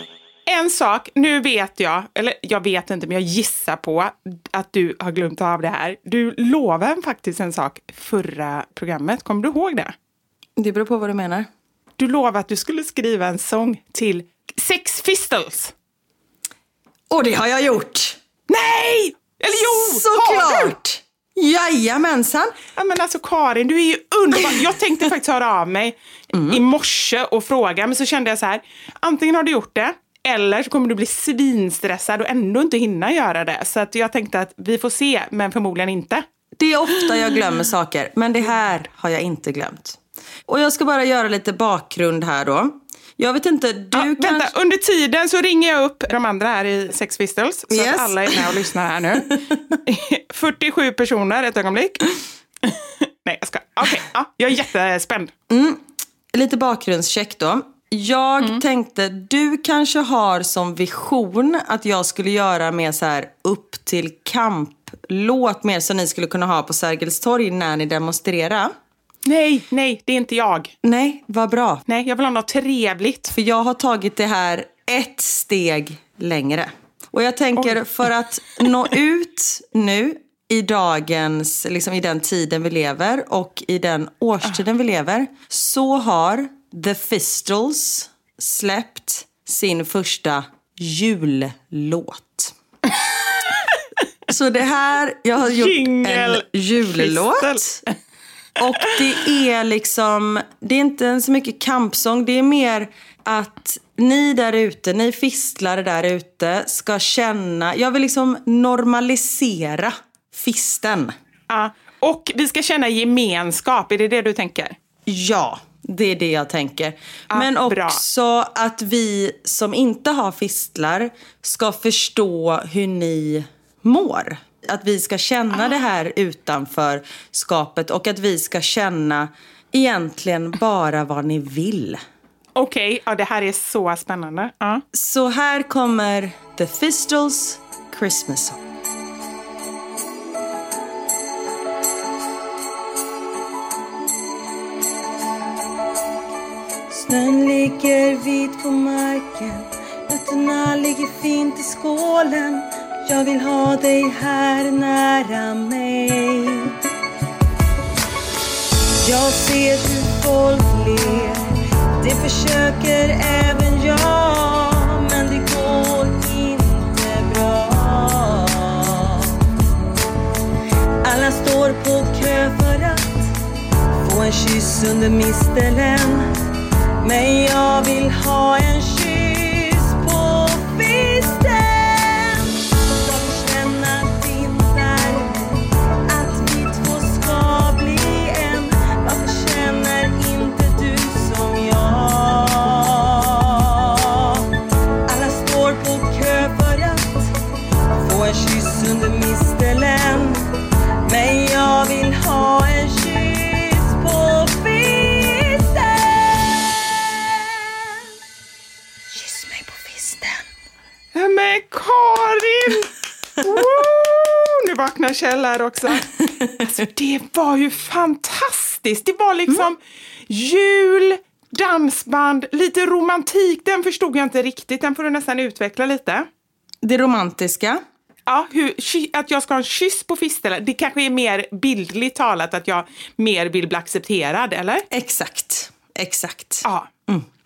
En sak, nu vet jag, eller jag vet inte, men jag gissar på att du har glömt av det här. Du lovade faktiskt en sak förra programmet. Kommer du ihåg det?
Det beror på vad du menar.
Du lovade att du skulle skriva en sång till Sex Pistols.
Och det har jag gjort!
Nej! Eller jo!
Såklart! Jajamensan!
Ja, men alltså Karin, du är ju underbar. Jag tänkte faktiskt höra av mig mm. i morse och fråga, men så kände jag så här. Antingen har du gjort det, eller så kommer du bli svinstressad och ändå inte hinna göra det. Så att jag tänkte att vi får se, men förmodligen inte.
Det är ofta jag glömmer saker, men det här har jag inte glömt. Och jag ska bara göra lite bakgrund här då. Jag vet inte, du ja, kanske...
Vänta, under tiden så ringer jag upp de andra här i Sex Pistols så yes. att alla är med och lyssnar här nu. *laughs* 47 personer, ett ögonblick. *laughs* Nej, jag ska... Okej, okay, ja, jag är jättespänd.
Mm. Lite bakgrundscheck då. Jag mm. tänkte, du kanske har som vision att jag skulle göra mer så här upp till kamp-låt mer som ni skulle kunna ha på Sergels torg när ni demonstrerar.
Nej, nej, det är inte jag.
Nej, vad bra.
Nej, jag vill ha något trevligt.
För jag har tagit det här ett steg längre. Och jag tänker Oj. för att nå ut nu i dagens, liksom i den tiden vi lever och i den årstiden vi lever så har The Fistles släppt sin första jullåt. Så det här, jag har gjort Jingle en jullåt. Och det är liksom, det är inte så mycket kampsång, det är mer att ni där ute, ni fistlare där ute ska känna, jag vill liksom normalisera fisten.
Ja, och vi ska känna gemenskap, är det det du tänker?
Ja, det är det jag tänker. Ja, Men också bra. att vi som inte har fistlar ska förstå hur ni mår. Att vi ska känna ah. det här utanför skapet och att vi ska känna egentligen bara vad ni vill.
Okej, okay. ja, det här är så spännande. Uh.
Så här kommer The Fistles Christmas Song. Snön ligger vit på marken. Nötterna ligger fint i skålen. Jag vill ha dig här nära mig. Jag ser hur folk ler. Det försöker även jag Men det går inte bra. Alla står på kö för att få en kyss under mistelen men jag vill ha en kyss på fisten
Kjell här också. *laughs* Alltså, det var ju fantastiskt. Det var liksom jul, dansband, lite romantik. Den förstod jag inte riktigt. Den får du nästan utveckla lite.
Det romantiska.
Ja, hur, att jag ska ha en kyss på fistelen, det kanske är mer bildligt talat att jag mer vill bli accepterad, eller?
Exakt. Exakt.
Ja.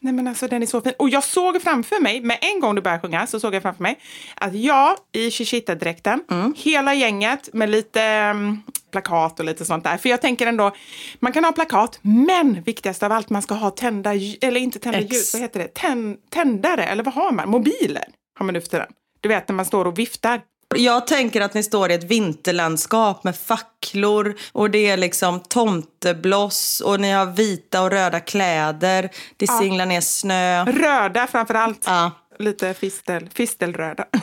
Nej men alltså den är så fin. Och jag såg framför mig, med en gång du började sjunga, så såg jag framför mig att jag i Chichita-dräkten, hela gänget med lite mm, plakat och lite sånt där. För jag tänker ändå, man kan ha plakat, men viktigast av allt, man ska ha tända, eller inte tända
Ex.
ljus, vad heter det? Tän, tändare, eller vad har man? Mobiler har man nu för tiden. Du vet när man står och viftar.
Jag tänker att ni står i ett vinterlandskap med facklor och det är liksom tomtebloss och ni har vita och röda kläder. Det singlar ner snö.
Röda framför allt.
Ja.
Lite fistel, fistelröda. *laughs*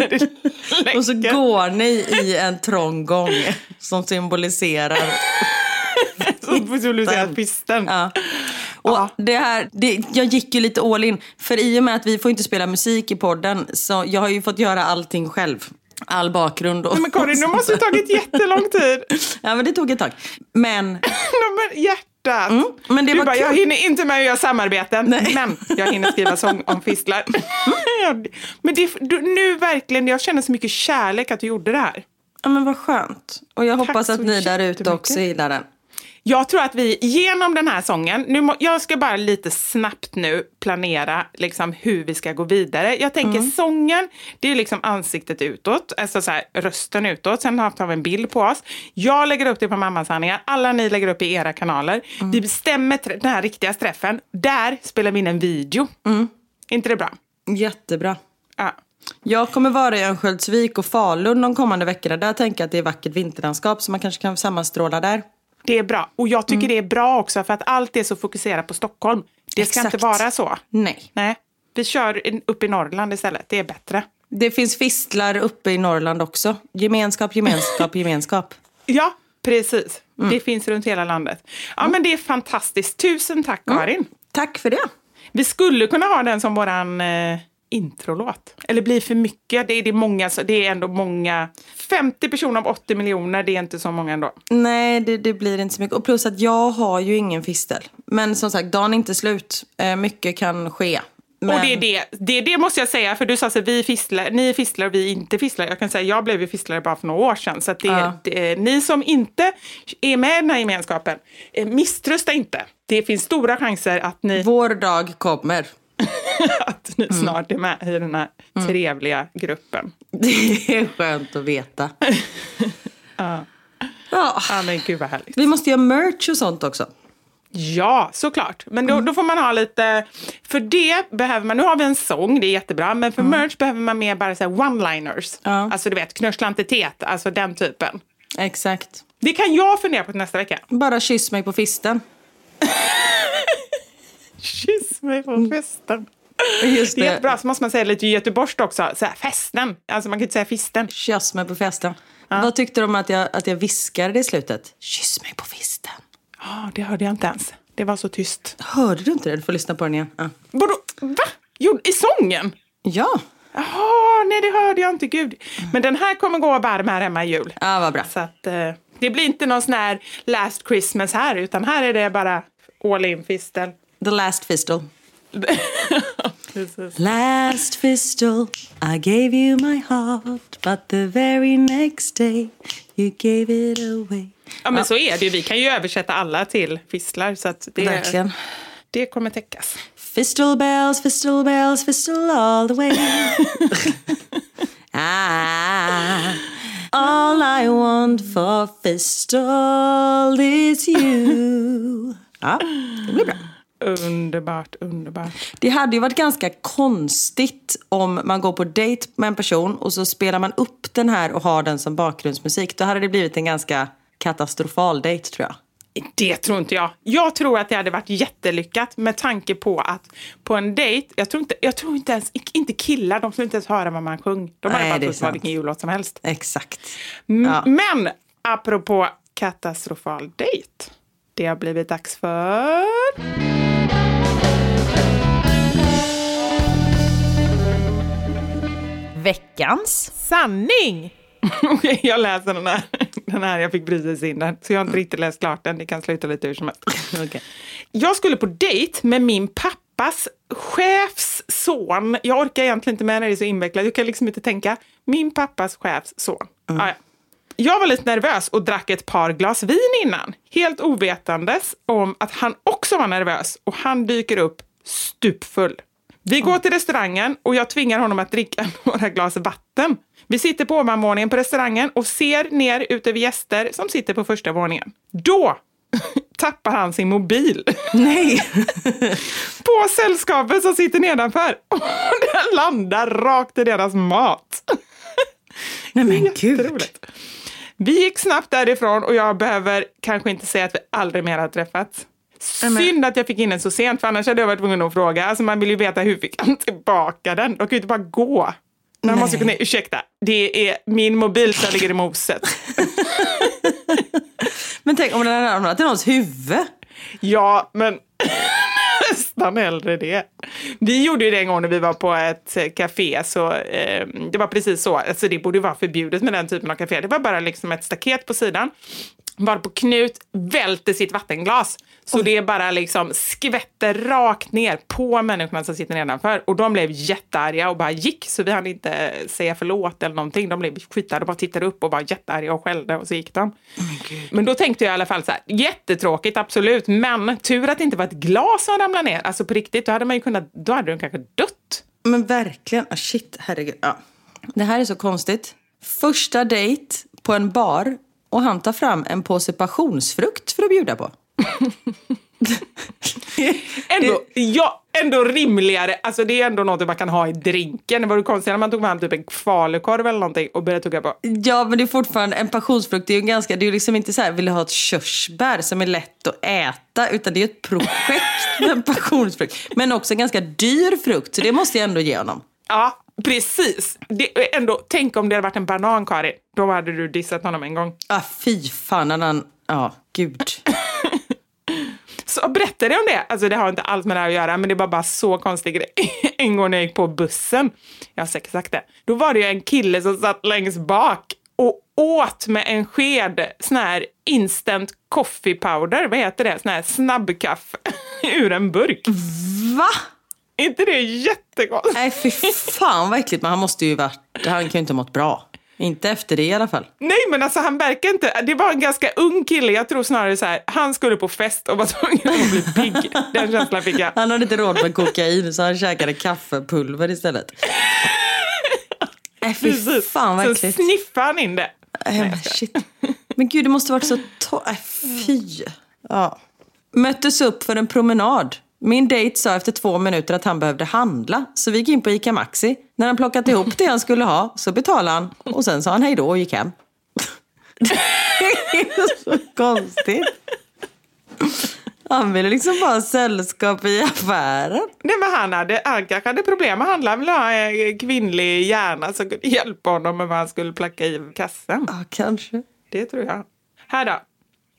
*laughs*
Och så går ni i en trång gång som symboliserar... *laughs*
Så symboliserar fisten.
Ja. Och
Ja.
det här, det, jag gick ju lite all in. För i och med att vi får inte spela musik i podden så jag har ju fått göra allting själv. All bakgrund och...
Nej, Men Karin, det måste ju tagit jättelång tid. *laughs*
Ja men det tog ett tag. Men *laughs*
Nej, men hjärtat.
Mm, men det
du
var
bara,
kul.
jag hinner inte med att göra samarbeten, men jag hinner skriva sång om fistlar. *laughs* Men det, du, nu verkligen, jag känner så mycket kärlek att du gjorde det här.
Ja, men vad skönt. Och jag hoppas
så
att ni där ute också gillar den.
Jag tror att vi genom den här sången, nu må, jag ska bara lite snabbt nu planera liksom hur vi ska gå vidare. Jag tänker
Mm.
sången, det är liksom ansiktet utåt, alltså så här, rösten utåt. Sen har vi en bild på oss. Jag lägger upp det på Mammas sanningar, alla ni lägger upp i era kanaler.
Mm.
Vi bestämmer den här riktiga träffen. Där spelar vi in en video.
Mm.
inte det bra?
Jättebra.
Ja.
Jag kommer vara i Örnsköldsvik och Falun de kommande veckorna. Där tänker jag att det är vackert vinterlandskap så man kanske kan sammanstråla där.
Det är bra. Och jag
Mm.
tycker det är bra också för att allt är så fokuserat på Stockholm. Det ska
Exakt.
inte vara så.
Nej.
Nej, vi kör upp i Norrland istället. Det är bättre.
Det finns fistlar uppe i Norrland också. Gemenskap, gemenskap, *laughs* gemenskap.
Ja, precis.
Mm.
Det finns runt hela landet. Ja, men det är fantastiskt. Tusen tack, Karin.
Tack för det.
Vi skulle kunna ha den som våran eh, introlåt. Eller blir för mycket. Det är, det, många, det är ändå många. 50 personer av 80 miljoner, det är inte så många ändå.
Nej, det, det blir inte så mycket. Och plus att jag har ju ingen fistel. Men som sagt, dagen är inte slut. Eh, mycket kan ske. Men...
Och det är det, det det måste jag säga, för du sa så vi fistlar, ni är fistlar och vi inte fistlar. Jag kan säga jag blev ju fistlare bara för några år sedan. Så att det,
Ja.
det, ni som inte är med i den här gemenskapen, eh, misströsta inte. Det finns stora chanser att ni,
Vår dag kommer. *laughs*
att ni snart är med i den här trevliga gruppen.
Det är skönt att veta. *laughs* ja.
Ja men gud vad härligt.
Vi måste göra merch och sånt också.
Ja, såklart. Men då, då får man ha lite... För det behöver man... Nu har vi en sång, det är jättebra. Men för merch behöver man mer bara one-liners.
Ja.
Alltså du vet, knörsklantitet, alltså den typen.
Exakt.
Det kan jag fundera på till nästa vecka.
Bara kyss mig på fisten. *laughs*
Kyss mig på festen.
Just
Det är jättebra, så måste man säga lite göteborgskt också. Så här, festen. Alltså man kan inte säga fisten.
Kyss mig på festen. Vad tyckte du om att jag, att jag viskade det i slutet? Kyss mig på fisten.
Ja, det hörde jag inte ens. Det var så tyst.
Hörde du inte det? Du får lyssna på den igen. Ja.
Vadå? Va? Jo, I sången?
Ja,
Jaha, nej det hörde jag inte. Gud. Men den här kommer gå varm här hemma i jul.
ja vad bra.
Så att eh, det blir inte någon sån här last Christmas här, utan här är det bara all in fistel.
The last fistle. *laughs* Last fistle, I gave you my heart But the very next day you gave it away
Ja, men så är det ju. Vi kan ju översätta alla till fistlar, så att det,
Verkligen.
det kommer täckas.
Fistle bells, fistle bells, fistle all the way *laughs* ah, All I want for fistle is you Ja, det blir bra.
Underbart, underbart.
Det hade ju varit ganska konstigt om man går på dejt med en person och så spelar man upp den här och har den som bakgrundsmusik. Då hade det blivit en ganska katastrofal dejt tror jag.
Det tror inte jag. Jag tror att det hade varit jättelyckat med tanke på att på en dejt, jag tror inte, jag tror inte ens, inte killar, de skulle inte ens höra vad man sjöng. De hade
Nej,
bara trott vilken jullåt som helst.
Exakt. Ja.
Men apropå katastrofal dejt. Det har blivit dags för...
Veckans.
Sanning! *laughs* Okej, jag läser den här. Den här, jag fick precis in den. Så jag har inte riktigt läst klart den. Det kan sluta lite hur som helst. *laughs*
Okay.
Jag skulle på dejt med min pappas chefs son. Jag orkar egentligen inte med när det är så invecklat. Jag kan liksom inte tänka. Min pappas chefs son. Mm. Ah, ja. Jag var lite nervös och drack ett par glas vin innan. Helt ovetandes om att han också var nervös och han dyker upp stupfull. Vi går till restaurangen och jag tvingar honom att dricka *laughs* några glas vatten. Vi sitter på ovanvåningen på restaurangen och ser ner ut över gäster som sitter på första våningen. Då *laughs* tappar han sin mobil.
Nej! *laughs*
på sällskapet som sitter nedanför. Och den landar rakt i deras mat.
Nej men gud.
Vi gick snabbt därifrån och jag behöver kanske inte säga att vi aldrig mer har träffats. Synd att jag fick in den så sent, för annars hade jag varit tvungen att fråga. Alltså man vill ju veta hur fick han tillbaka den? De kan ju inte bara gå. Man måste kunna, ursäkta, det är min mobil som ligger i moset. *laughs*
men tänk om den hade hamnat i någons huvud?
Ja, men *laughs* nästan hellre det. Vi gjorde ju det en gång när vi var på ett café, så eh, det var precis så. Alltså det borde vara förbjudet med den typen av café. Det var bara liksom ett staket på sidan var på Knut välter sitt vattenglas. Så Oj. det bara liksom skvätter rakt ner på människorna som sitter nedanför. Och de blev jättearga och bara gick, så vi hann inte säga förlåt eller någonting. De blev skitarga och bara tittade upp och var jättearga och skällde och så gick de. Oh men då tänkte jag i alla fall så här, jättetråkigt absolut, men tur att det inte var ett glas som ramlade ner. Alltså på riktigt, då hade man ju kunnat, då hade de kanske dött.
Men verkligen, oh, shit, herregud. Ja. Det här är så konstigt. Första dejt på en bar och han tar fram en påse passionsfrukt för att bjuda på. *laughs*
ändå, ja, ändå rimligare. Alltså det är ändå något man kan ha i drinken. Det var konstigt när man tog fram typ en falukorv eller någonting och började tugga på.
Ja, men det är fortfarande en passionsfrukt. Det är ju ganska, det är liksom inte så här, vill du ha ett körsbär som är lätt att äta, utan det är ett projekt med passionsfrukt. Men också en ganska dyr frukt, så det måste jag ändå ge honom.
Ja, Precis. Det, ändå, tänk om det hade varit en banan, Karin. Då hade du dissat honom en gång.
Ah, fy fan, han... Ja, gud. *laughs*
så berättade jag om det. Alltså, det har inte alls med det här att göra, men det var bara så konstig grej. *laughs* en gång när jag gick på bussen, jag har säkert sagt det, då var det ju en kille som satt längst bak och åt med en sked sån här instant coffee powder, vad heter det, sån här snabbkaffe *laughs* ur en burk.
Va? *laughs*
Inte det jättekonstigt?
Nej, fy fan vad äckligt. Men han måste ju varit... Han kan ju inte ha mått bra. Inte efter det i alla fall.
Nej, men alltså han verkar inte... Det var en ganska ung kille. Jag tror snarare så här, han skulle på fest och var *laughs* tvungen att bli pigg. Den känslan fick jag.
Han hade inte råd med kokain så han käkade kaffepulver istället. Nej, fy Precis. fan vad äckligt.
Så sniffade han in det.
Nej, men, shit. men gud, det måste varit så torrt. Äh, fy. Ja. Möttes upp för en promenad. Min dejt sa efter två minuter att han behövde handla, så vi gick in på ICA Maxi. När han plockat ihop det han skulle ha så betalade han och sen sa han hej då och gick hem. *laughs* Det är så konstigt. Han ville liksom bara ha sällskap i affären.
Nej, men han, hade, han kanske hade problem med att handla. Han ville ha en kvinnlig hjärna som kunde hjälpa honom med vad han skulle placka i kassen.
Ja, kanske.
Det tror jag. Här då.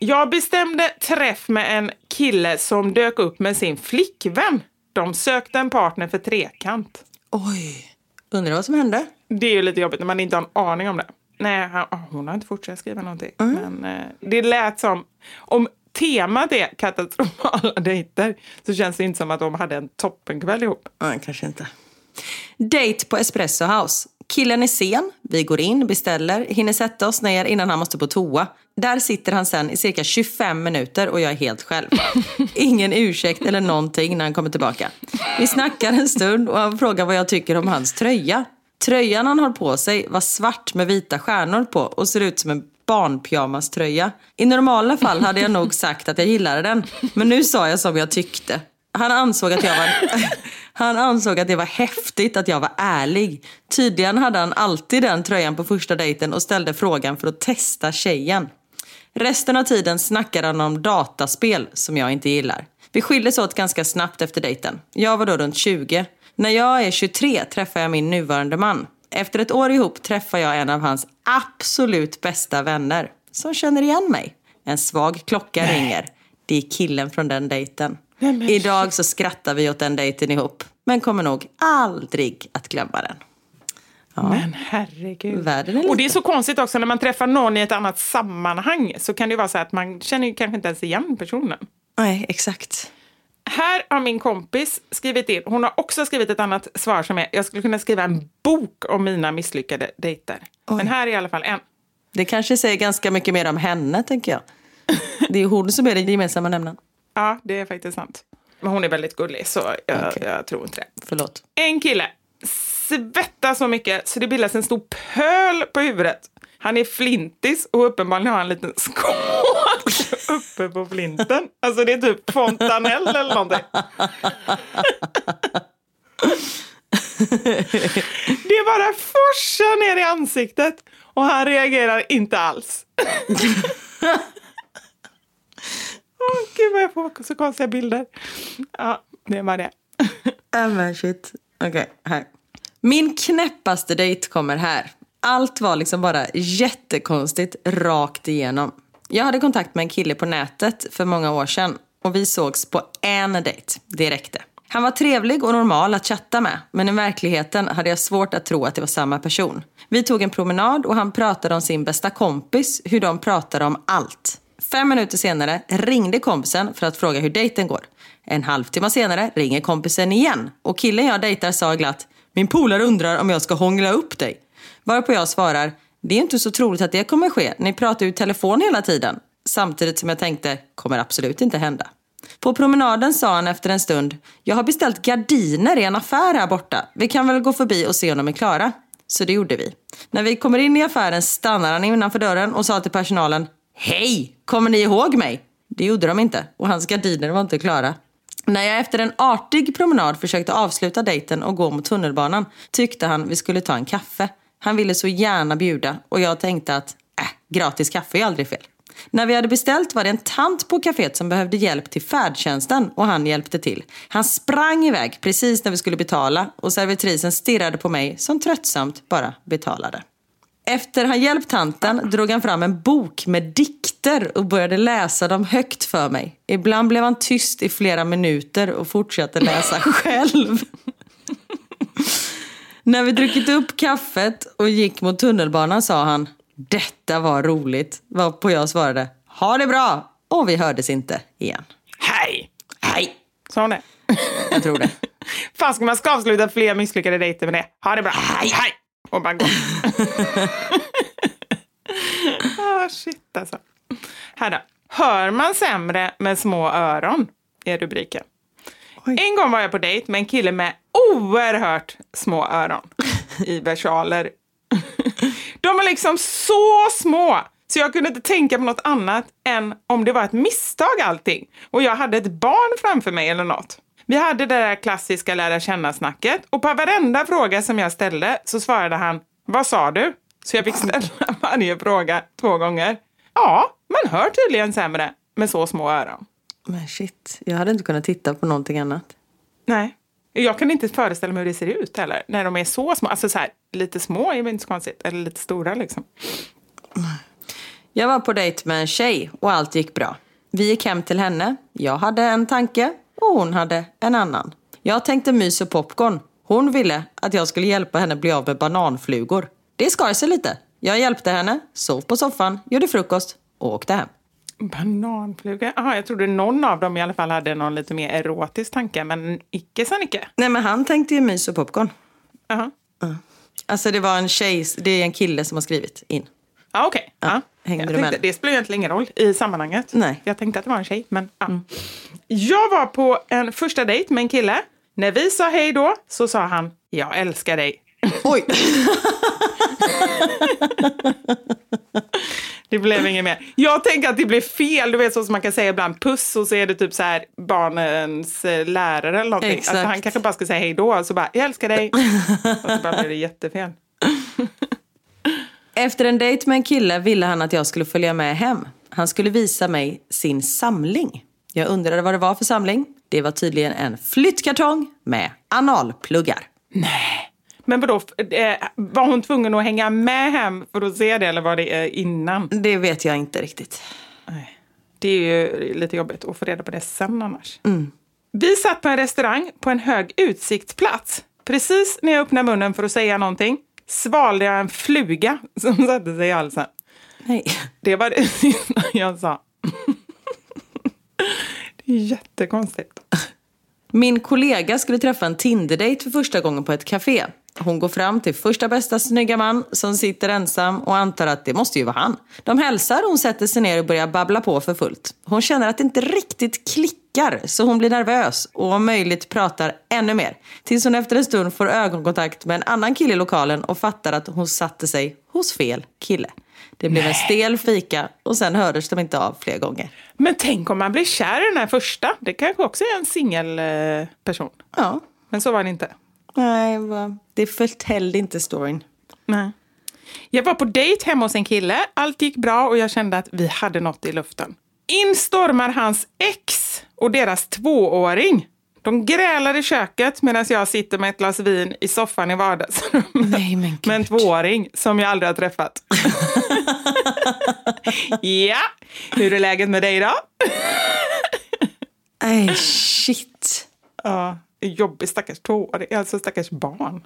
Jag bestämde träff med en kille som dök upp med sin flickvän. De sökte en partner för trekant.
Oj, undrar vad som hände?
Det är ju lite jobbigt när man inte har en aning om det. Nej, hon har inte fortsatt skriva någonting. Mm. Men eh, det lät som, om temat är katastrofala *laughs* dejter så känns det inte som att de hade en toppenkväll ihop.
Nej, kanske inte. Date på Espresso House. Killen är sen, vi går in, beställer, hinner sätta oss ner innan han måste på toa. Där sitter han sen i cirka 25 minuter och jag är helt själv. *laughs* Ingen ursäkt eller någonting när han kommer tillbaka. Vi snackar en stund och han frågar vad jag tycker om hans tröja. Tröjan han har på sig var svart med vita stjärnor på och ser ut som en barnpyjamaströja. I normala fall hade jag nog sagt att jag gillade den, men nu sa jag som jag tyckte. Han ansåg att jag var... *laughs* Han ansåg att det var häftigt att jag var ärlig. Tydligen hade han alltid den tröjan på första dejten och ställde frågan för att testa tjejen. Resten av tiden snackade han om dataspel som jag inte gillar. Vi skildes åt ganska snabbt efter dejten. Jag var då runt 20. När jag är 23 träffar jag min nuvarande man. Efter ett år ihop träffar jag en av hans absolut bästa vänner som känner igen mig. En svag klocka ringer. Det är killen från den dejten. Idag så skrattar vi åt den dejten ihop, men kommer nog aldrig att glömma den.
Men herregud. Och det är så konstigt också när man träffar någon i ett annat sammanhang så kan det ju vara så att man känner ju kanske inte ens igen personen.
Nej, exakt.
Här har min kompis skrivit in, hon har också skrivit ett annat svar som är, jag skulle kunna skriva en bok om mina misslyckade dejter. Men här är i alla fall en.
Det kanske säger ganska mycket mer om henne, tänker jag. Det är hon som är den gemensamma nämnaren.
Ja, det är faktiskt sant. Men hon är väldigt gullig så jag,
Okej.
jag tror inte det.
Förlåt.
En kille svettas så mycket så det bildas en stor pöl på huvudet. Han är flintis och uppenbarligen har han en liten skål *laughs* uppe på flinten. Alltså det är typ fontanell eller någonting. Det bara forsar ner i ansiktet och han reagerar inte alls. *laughs* Åh gud vad jag får så konstiga bilder. Ja, det var det.
Äh, men shit. Okej, här. Min knäppaste dejt kommer här. Allt var liksom bara jättekonstigt rakt igenom. Jag hade kontakt med en kille på nätet för många år sedan och vi sågs på en dejt. Det räckte. Han var trevlig och normal att chatta med, men i verkligheten hade jag svårt att tro att det var samma person. Vi tog en promenad och han pratade om sin bästa kompis, hur de pratade om allt. Fem minuter senare ringde kompisen för att fråga hur dejten går. En halvtimme senare ringer kompisen igen och killen jag dejtar sa glatt Min polare undrar om jag ska hångla upp dig. Varpå jag svarar Det är inte så troligt att det kommer ske. Ni pratar ju i telefon hela tiden. Samtidigt som jag tänkte kommer absolut inte hända. På promenaden sa han efter en stund Jag har beställt gardiner i en affär här borta. Vi kan väl gå förbi och se om de är klara. Så det gjorde vi. När vi kommer in i affären stannar han innanför dörren och sa till personalen Hej! Kommer ni ihåg mig? Det gjorde de inte och hans gardiner var inte klara. När jag efter en artig promenad försökte avsluta dejten och gå mot tunnelbanan tyckte han vi skulle ta en kaffe. Han ville så gärna bjuda och jag tänkte att äh, gratis kaffe är aldrig fel. När vi hade beställt var det en tant på kaféet som behövde hjälp till färdtjänsten och han hjälpte till. Han sprang iväg precis när vi skulle betala och servitrisen stirrade på mig som tröttsamt bara betalade. Efter han hjälpt tanten drog han fram en bok med dikter och började läsa dem högt för mig. Ibland blev han tyst i flera minuter och fortsatte läsa *laughs* själv. När vi druckit upp kaffet och gick mot tunnelbanan sa han Detta var roligt. Varpå jag svarade Ha det bra! Och vi hördes inte igen.
Hej!
Hej!
Sa hon det?
Jag tror det. *laughs*
Fan, ska man ska avsluta fler misslyckade dejter med det? Ha det bra. Hej! Hej! Och bara gå. *laughs* ah, shit alltså. Här då. Hör man sämre med små öron? Är rubriken. En gång var jag på dejt med en kille med oerhört små öron. I versaler. De är liksom så små så jag kunde inte tänka på något annat än om det var ett misstag allting. Och jag hade ett barn framför mig eller något. Vi hade det där klassiska lära känna-snacket och på varenda fråga som jag ställde så svarade han Vad sa du? Så jag fick ställa *laughs* varje fråga två gånger. Ja, man hör tydligen sämre med så små öron.
Men shit, jag hade inte kunnat titta på någonting annat.
Nej. Jag kan inte föreställa mig hur det ser ut heller. När de är så små. Alltså så här, lite små är väl inte så konstigt. Eller lite stora liksom.
Jag var på dejt med en tjej och allt gick bra. Vi gick hem till henne. Jag hade en tanke och hon hade en annan. Jag tänkte mys och popcorn. Hon ville att jag skulle hjälpa henne bli av med bananflugor. Det skar sig lite. Jag hjälpte henne, sov på soffan, gjorde frukost och åkte hem.
Bananfluga? Aha, jag trodde någon av dem i alla fall hade någon lite mer erotisk tanke. Men icke sa Nicke.
Nej men han tänkte ju mys och popcorn.
Aha.
Alltså det var en tjej, det är en kille som har skrivit in.
Ja, okej. Ja.
Hängde
Jag
du
tänkte,
med?
det spelar egentligen ingen roll i sammanhanget.
Nej.
Jag tänkte att det var en tjej, men ja. Jag var på en första dejt med en kille. När vi sa hej då så sa han jag älskar dig. *laughs*
Oj! *laughs*
Det blev inget mer. Jag tänker att det blev fel. Du vet så som man kan säga ibland puss och så är det typ så här barnens eh, lärare eller någonting.
Exakt.
Alltså, han kanske bara ska säga hej då och så bara jag älskar dig. *laughs* och så bara blev det jättefel.
Efter en dejt med en kille ville han att jag skulle följa med hem. Han skulle visa mig sin samling. Jag undrade vad det var för samling. Det var tydligen en flyttkartong med analpluggar.
Men vadå, eh, var hon tvungen att hänga med hem för att se det eller var det eh, innan?
Det vet jag inte riktigt.
Det är ju lite jobbigt att få reda på det sen annars. Vi satt på en restaurang på en hög utsiktsplats. Precis när jag öppnade munnen för att säga någonting svalde jag en fluga som *laughs* satte sig i halsen.
Nej.
Det var det sista jag sa. Det är jättekonstigt.
Min kollega skulle träffa en Tinder-date för första gången på ett café. Hon går fram till första bästa snygga man som sitter ensam och antar att det måste ju vara han. De hälsar hon sätter sig ner och börjar babbla på för fullt. Hon känner att det inte riktigt klickar så hon blir nervös och om möjligt pratar ännu mer. Tills hon efter en stund får ögonkontakt med en annan kille i lokalen och fattar att hon satte sig hos fel kille. Det blev en stel fika och sen hördes de inte av fler gånger.
Men tänk om man blir kär i den här första. Det kanske också är en singelperson.
Ja,
Men så var det inte.
nej, det förtällde inte storyn.
Nej. Jag var på dejt hemma hos en kille. Allt gick bra och jag kände att vi hade något i luften. In stormar hans ex och deras tvååring. De grälar i köket medan jag sitter med ett glas vin i soffan i vardagsrummet.
Nej, men gud. *laughs*
med en tvååring som jag aldrig har träffat. *laughs* ja, hur är läget med dig då?
Nej, *laughs* shit.
Ja, jobbig stackars tvååring, alltså stackars barn.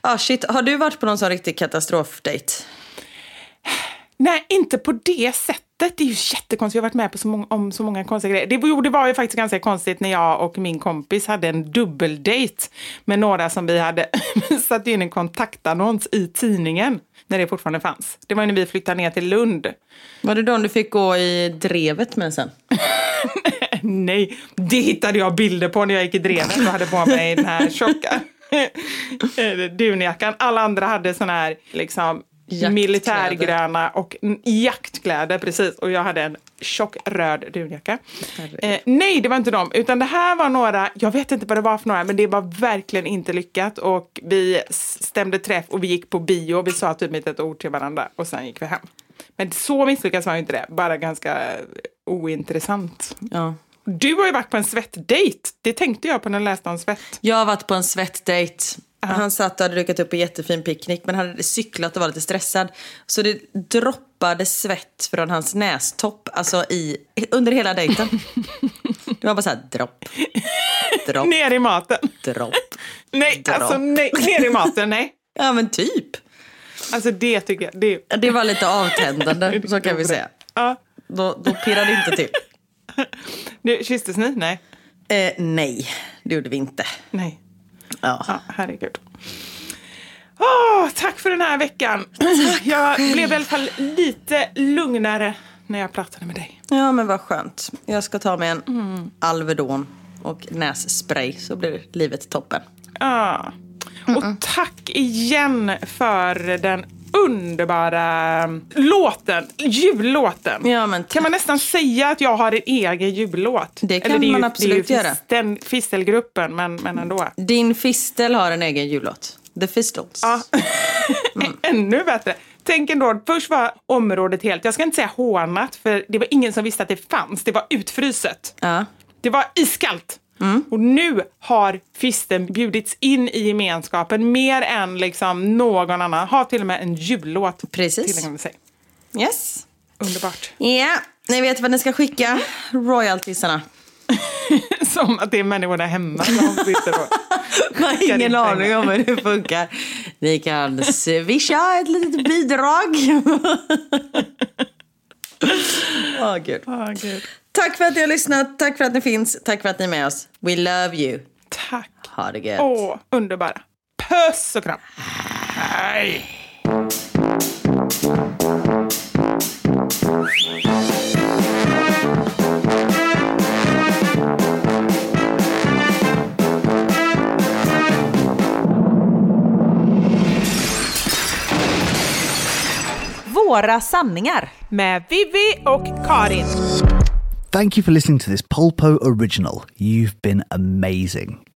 Ah, shit. Har du varit på någon sån riktig katastrofdate?
Nej, inte på det sättet. Det är ju jättekonstigt. Jag har varit med på så många, om så många konstiga grejer. Det, jo, det var ju faktiskt ganska konstigt när jag och min kompis hade en dubbeldate med några som vi hade *laughs* satt in en kontaktannons i tidningen när det fortfarande fanns. Det var ju när vi flyttade ner till Lund.
Var det de du fick gå i drevet med sen? *laughs*
Nej, det hittade jag bilder på när jag gick i drevet och hade på mig den här tjocka *laughs* eh, dunjackan. Alla andra hade såna här liksom
Jaktkläder.
militärgröna och jaktkläder, precis. Och jag hade en tjock röd dunjacka. Eh, nej, det var inte dem, utan det här var några, jag vet inte vad det var för några, men det var verkligen inte lyckat. Och vi stämde träff och vi gick på bio, vi sa typ inte ett ord till varandra och sen gick vi hem. Men så misslyckat var ju inte det, bara ganska eh, ointressant.
Ja.
Du har ju varit på en svettdejt. Det tänkte jag på när jag läste om svett.
Jag har varit på en svettdejt. Han satt och hade dukat upp en jättefin picknick men hade cyklat och var lite stressad. Så det droppade svett från hans nästopp, alltså i, under hela dejten. *laughs* Det var bara så här dropp, dropp,
Ner i maten.
dropp.
Nej,
Dra.
alltså nej, ner i maten, nej. *laughs*
Ja men typ.
Alltså det tycker jag, det
Det var lite avtändande, *laughs* så kan vi säga.
Ja.
Då, då pirrade det inte till.
Du, kysstes ni? Nej.
Eh, nej, det gjorde vi inte.
Nej.
Ja.
Ja, herregud. Åh, tack för den här veckan. jag blev i alla fall lite lugnare när jag pratade med dig.
ja, men vad skönt. Jag ska ta mig en Alvedon och nässpray så blir livet toppen.
Ja. Och tack igen för den underbara låten, jullåten.
Ja, men
kan man nästan säga att jag har en egen jullåt?
Det kan
Eller är
man
ju,
absolut
det är ju
göra.
Den fistelgruppen, men, men ändå.
Din fistel har en egen jullåt. The Fistles.
Ja. *laughs* Ännu bättre. Tänk ändå, först var området helt, jag ska inte säga hånat, för det var ingen som visste att det fanns. Det var utfryset.
Ja.
Det var iskallt.
Mm.
Och nu har fisten bjudits in i gemenskapen mer än liksom någon annan. Har till och med en jullåt
Precis.
tillägnad sig.
Yes.
Underbart.
Ja, ni vet vad ni ska skicka. Royaltiesarna. *laughs*
Som att det är människorna hemma som *laughs* sitter och...
Jag har ingen aning om hur det funkar. Ni kan swisha ett litet bidrag. *laughs* Åh gud.
Åh, Gud.
Tack för att ni har lyssnat. Tack för att ni finns. Tack för att ni är med oss. We love you.
Tack.
Ha det gött.
Åh, underbara. Puss och kram. Hej.
Våra sanningar.
Med Vivi och Karin.
Thank you for listening to this Polpo original. You've been amazing.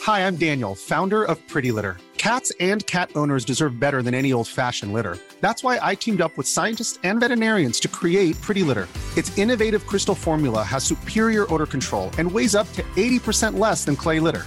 Hi, I'm Daniel, founder of Pretty Litter. Cats and cat owners deserve better than any old fashioned litter. That's why I teamed up with scientists and veterinarians to create Pretty Litter. Its innovative crystal formula has superior odor control and weighs up to 80% less than clay litter.